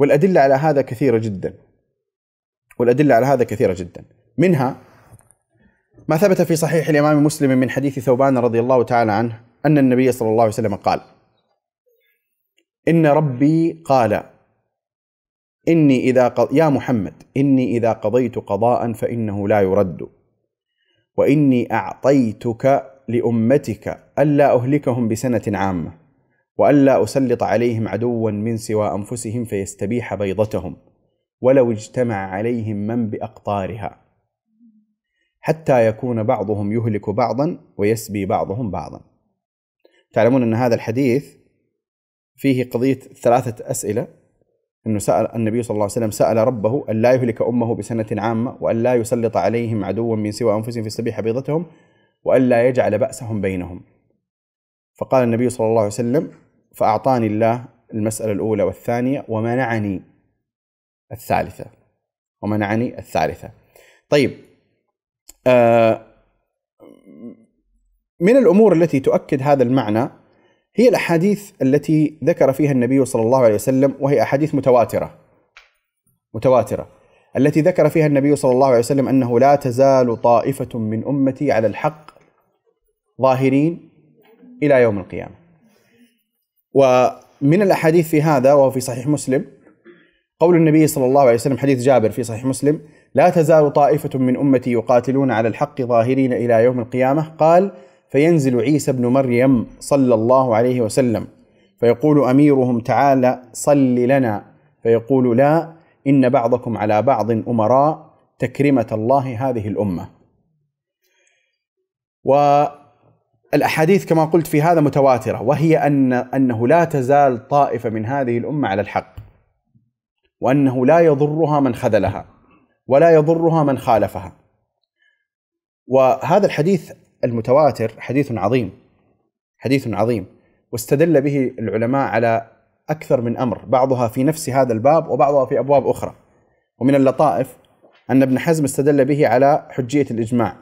والأدلة على هذا كثيرة جدا. والأدلة على هذا كثيرة جدا. منها ما ثبت في صحيح الإمام مسلم من حديث ثوبان رضي الله تعالى عنه أن النبي صلى الله عليه وسلم قال: إن ربي قال: إني إذا قض... يا محمد إني إذا قضيت قضاء فإنه لا يرد وإني أعطيتك لأمتك ألا أهلكهم بسنة عامة وألا أسلط عليهم عدوا من سوى أنفسهم فيستبيح بيضتهم ولو اجتمع عليهم من بأقطارها حتى يكون بعضهم يهلك بعضا ويسبي بعضهم بعضا. تعلمون أن هذا الحديث فيه قضية ثلاثة أسئلة إنه سأل النبي صلى الله عليه وسلم سأل ربه أن لا يهلك أمه بسنة عامة وأن لا يسلط عليهم عدوا من سوى أنفسهم فيستبيح بيضتهم وأن لا يجعل بأسهم بينهم. فقال النبي صلى الله عليه وسلم فأعطاني الله المسألة الأولى والثانية ومنعني الثالثة. ومنعني الثالثة. طيب آه، من الأمور التي تؤكد هذا المعنى هي الأحاديث التي ذكر فيها النبي صلى الله عليه وسلم وهي أحاديث متواترة متواترة التي ذكر فيها النبي صلى الله عليه وسلم أنه لا تزال طائفة من أمتي على الحق ظاهرين إلى يوم القيامة. ومن الأحاديث في هذا وهو في صحيح مسلم قول النبي صلى الله عليه وسلم حديث جابر في صحيح مسلم لا تزال طائفة من أمتي يقاتلون على الحق ظاهرين إلى يوم القيامة؟ قال فينزل عيسى بن مريم صلى الله عليه وسلم فيقول أميرهم تعالى صل لنا فيقول لا إن بعضكم على بعض أمراء تكرمة الله هذه الأمة. والأحاديث كما قلت في هذا متواترة وهي أن أنه لا تزال طائفة من هذه الأمة على الحق وأنه لا يضرها من خذلها ولا يضرها من خالفها. وهذا الحديث المتواتر حديث عظيم حديث عظيم واستدل به العلماء على أكثر من أمر بعضها في نفس هذا الباب وبعضها في أبواب أخرى. ومن اللطائف أن ابن حزم استدل به على حجية الإجماع.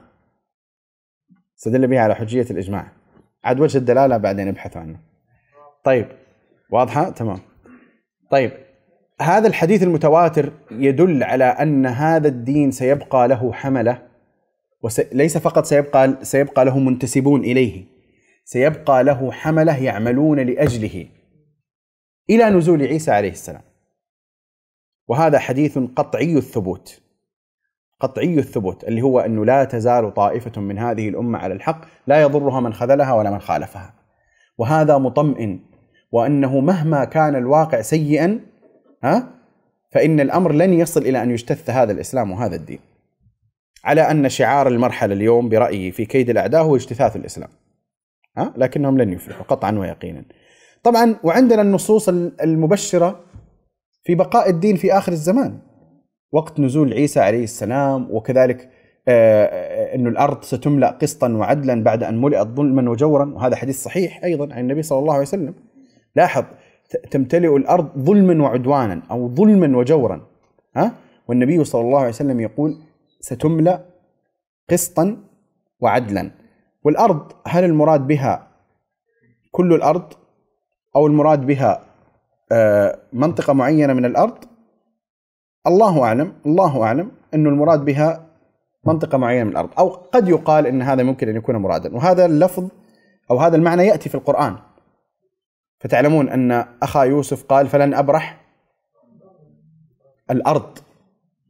استدل به على حجية الإجماع. عاد وجه الدلالة بعدين ابحثوا عنه. طيب واضحة؟ تمام. طيب هذا الحديث المتواتر يدل على أن هذا الدين سيبقى له حملة وليس فقط سيبقى سيبقى له منتسبون إليه سيبقى له حملة يعملون لأجله إلى نزول عيسى عليه السلام. وهذا حديث قطعي الثبوت. قطعي الثبوت اللي هو أنه لا تزال طائفة من هذه الأمة على الحق لا يضرها من خذلها ولا من خالفها. وهذا مطمئن وأنه مهما كان الواقع سيئا ها فإن الأمر لن يصل إلى أن يجتث هذا الإسلام وهذا الدين. على أن شعار المرحلة اليوم برأيي في كيد الأعداء هو اجتثاث الإسلام. ها لكنهم لن يفلحوا قطعا ويقينا. طبعا وعندنا النصوص المبشرة في بقاء الدين في آخر الزمان. وقت نزول عيسى عليه السلام وكذلك آه أن الأرض ستملأ قسطا وعدلا بعد أن ملئت ظلما وجورا وهذا حديث صحيح أيضا عن النبي صلى الله عليه وسلم. لاحظ تمتلئ الأرض ظلما وعدوانا أو ظلما وجورا ها؟ والنبي صلى الله عليه وسلم يقول ستملأ قسطا وعدلا. والأرض هل المراد بها كل الأرض أو المراد بها منطقة معينة من الأرض؟ الله أعلم الله أعلم إنه المراد بها منطقة معينة من الأرض. أو قد يقال إن هذا ممكن أن يكون مرادا. وهذا اللفظ أو هذا المعنى يأتي في القرآن. فتعلمون أن أخا يوسف قال فلن أبرح الأرض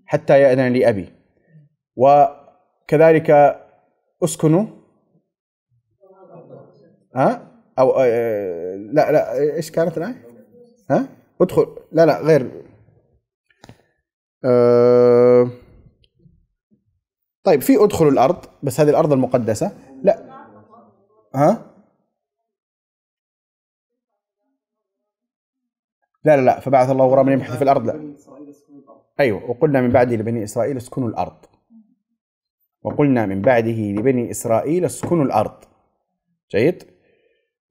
حتى يأذن لي أبي. وكذلك أسكنوا. ها؟ أو آه لا لا إيش كانت الآية؟ ها؟ ادخل. لا لا غير. أه طيب في ادخلوا الأرض بس هذه الأرض المقدسة. لا. ها؟ لا لا لا فبعث الله غرابا يبحث في الأرض. لا. الأرض أيوة وقلنا من بعده لبني إسرائيل اسكنوا الأرض. وقلنا من بعده لبني إسرائيل اسكنوا الأرض. جيد؟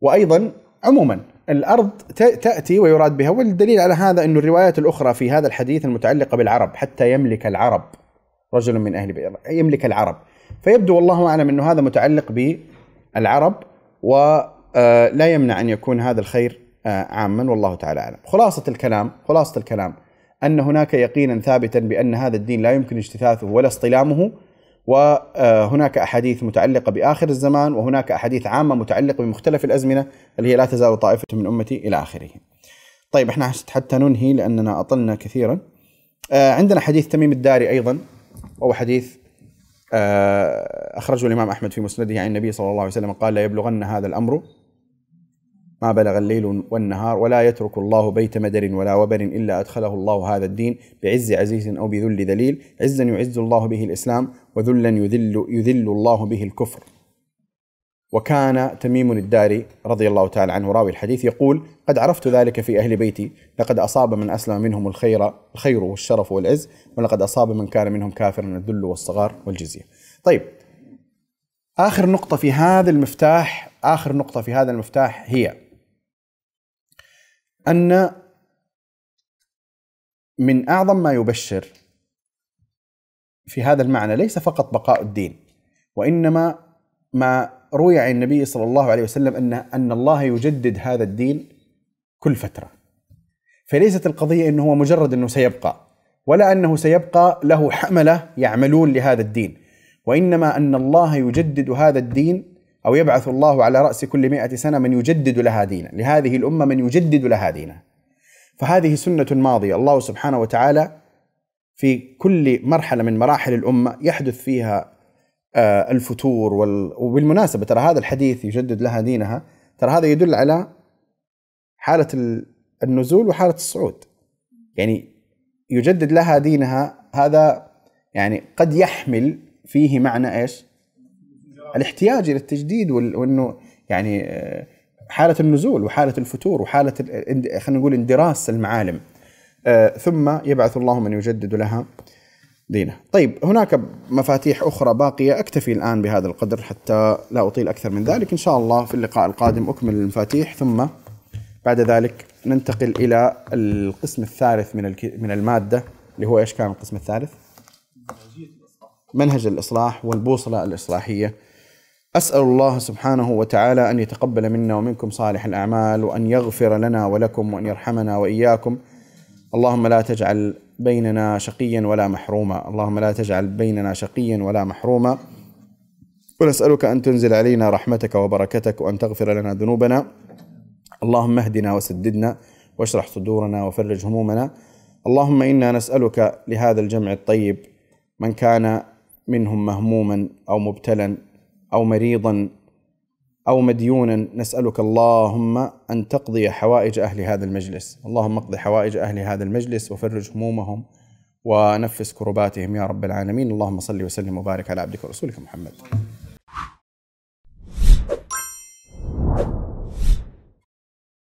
وأيضا عموما الأرض ت- تأتي ويراد بها والدليل على هذا أن الروايات الأخرى في هذا الحديث المتعلقة بالعرب حتى يملك العرب رجل من أهل بئر يملك العرب. فيبدو والله أعلم أنه هذا متعلق بالعرب ولا يمنع أن يكون هذا الخير آه، عاما والله تعالى أعلم. خلاصة الكلام خلاصة الكلام أن هناك يقينا ثابتا بأن هذا الدين لا يمكن اجتثاثه ولا اصطلامه وهناك أحاديث متعلقة بآخر الزمان وهناك أحاديث عامة متعلقة بمختلف الأزمنة اللي هي لا تزال طائفة من أمتي إلى آخره. طيب إحنا حتى ننهي لأننا أطلنا كثيرا. آه، عندنا حديث تميم الداري أيضا وهو حديث آه، أخرجه الإمام أحمد في مسنده عن النبي صلى الله عليه وسلم قال لا يبلغن هذا الأمر ما بلغ الليل والنهار ولا يترك الله بيت مدر ولا وبر إلا أدخله الله هذا الدين بعز عزيز أو بذل ذليل عزا يعز الله به الإسلام وذلا يذل, يذل الله به الكفر. وكان تميم الداري رضي الله تعالى عنه راوي الحديث يقول قد عرفت ذلك في أهل بيتي. لقد أصاب من أسلم منهم الخير الخير والشرف والعز ولقد أصاب من كان منهم كافرا الذل والصغار والجزية. طيب آخر نقطة في هذا المفتاح آخر نقطة في هذا المفتاح هي أن من أعظم ما يبشر في هذا المعنى ليس فقط بقاء الدين وإنما ما روي عن النبي صلى الله عليه وسلم أن أن الله يجدد هذا الدين كل فترة. فليست القضية أنه هو مجرد أنه سيبقى ولا أنه سيبقى له حملة يعملون لهذا الدين وإنما أن الله يجدد هذا الدين أو يبعث الله على رأس كل مئة سنة من يجدد لها دينا. لهذه الأمة من يجدد لها دينا. فهذه سنة ماضية. الله سبحانه وتعالى في كل مرحلة من مراحل الأمة يحدث فيها آه، الفتور وال... وبالمناسبة ترى هذا الحديث يجدد لها دينها ترى هذا يدل على حالة ال- النزول وحالة الصعود. يعني يجدد لها دينها هذا يعني قد يحمل فيه معنى إيش؟ الاحتياج إلى التجديد وإنه يعني آه، حالة النزول وحالة الفتور اند- خلينا نقول اندراس المعالم آه، ثم يبعث الله من يجدد لها دينه. طيب هناك مفاتيح أخرى باقية أكتفي الآن بهذا القدر حتى لا أطيل أكثر من ذلك إن شاء الله في اللقاء القادم أكمل المفاتيح ثم بعد ذلك ننتقل إلى القسم الثالث من من المادة اللي هو إيش كان القسم الثالث؟ منهج الإصلاح والبوصلة الإصلاحية. أسأل الله سبحانه وتعالى أن يتقبل منا ومنكم صالح الأعمال وأن يغفر لنا ولكم وأن يرحمنا وإياكم. اللهم لا تجعل بيننا شقيا ولا محروما. اللهم لا تجعل بيننا شقيا ولا محروما. ونسألك أن تنزل علينا رحمتك وبركتك وأن تغفر لنا ذنوبنا. اللهم اهدنا وسددنا واشرح صدورنا وفرج همومنا. اللهم إنا نسألك لهذا الجمع الطيب من كان منهم مهموما أو مبتلا أو مريضا أو مديونا نسألك اللهم أن تقضي حوائج أهل هذا المجلس. اللهم اقض حوائج أهل هذا المجلس وفرج همومهم ونفس كرباتهم يا رب العالمين. اللهم صل وسلم وبارك على عبدك ورسولك محمد.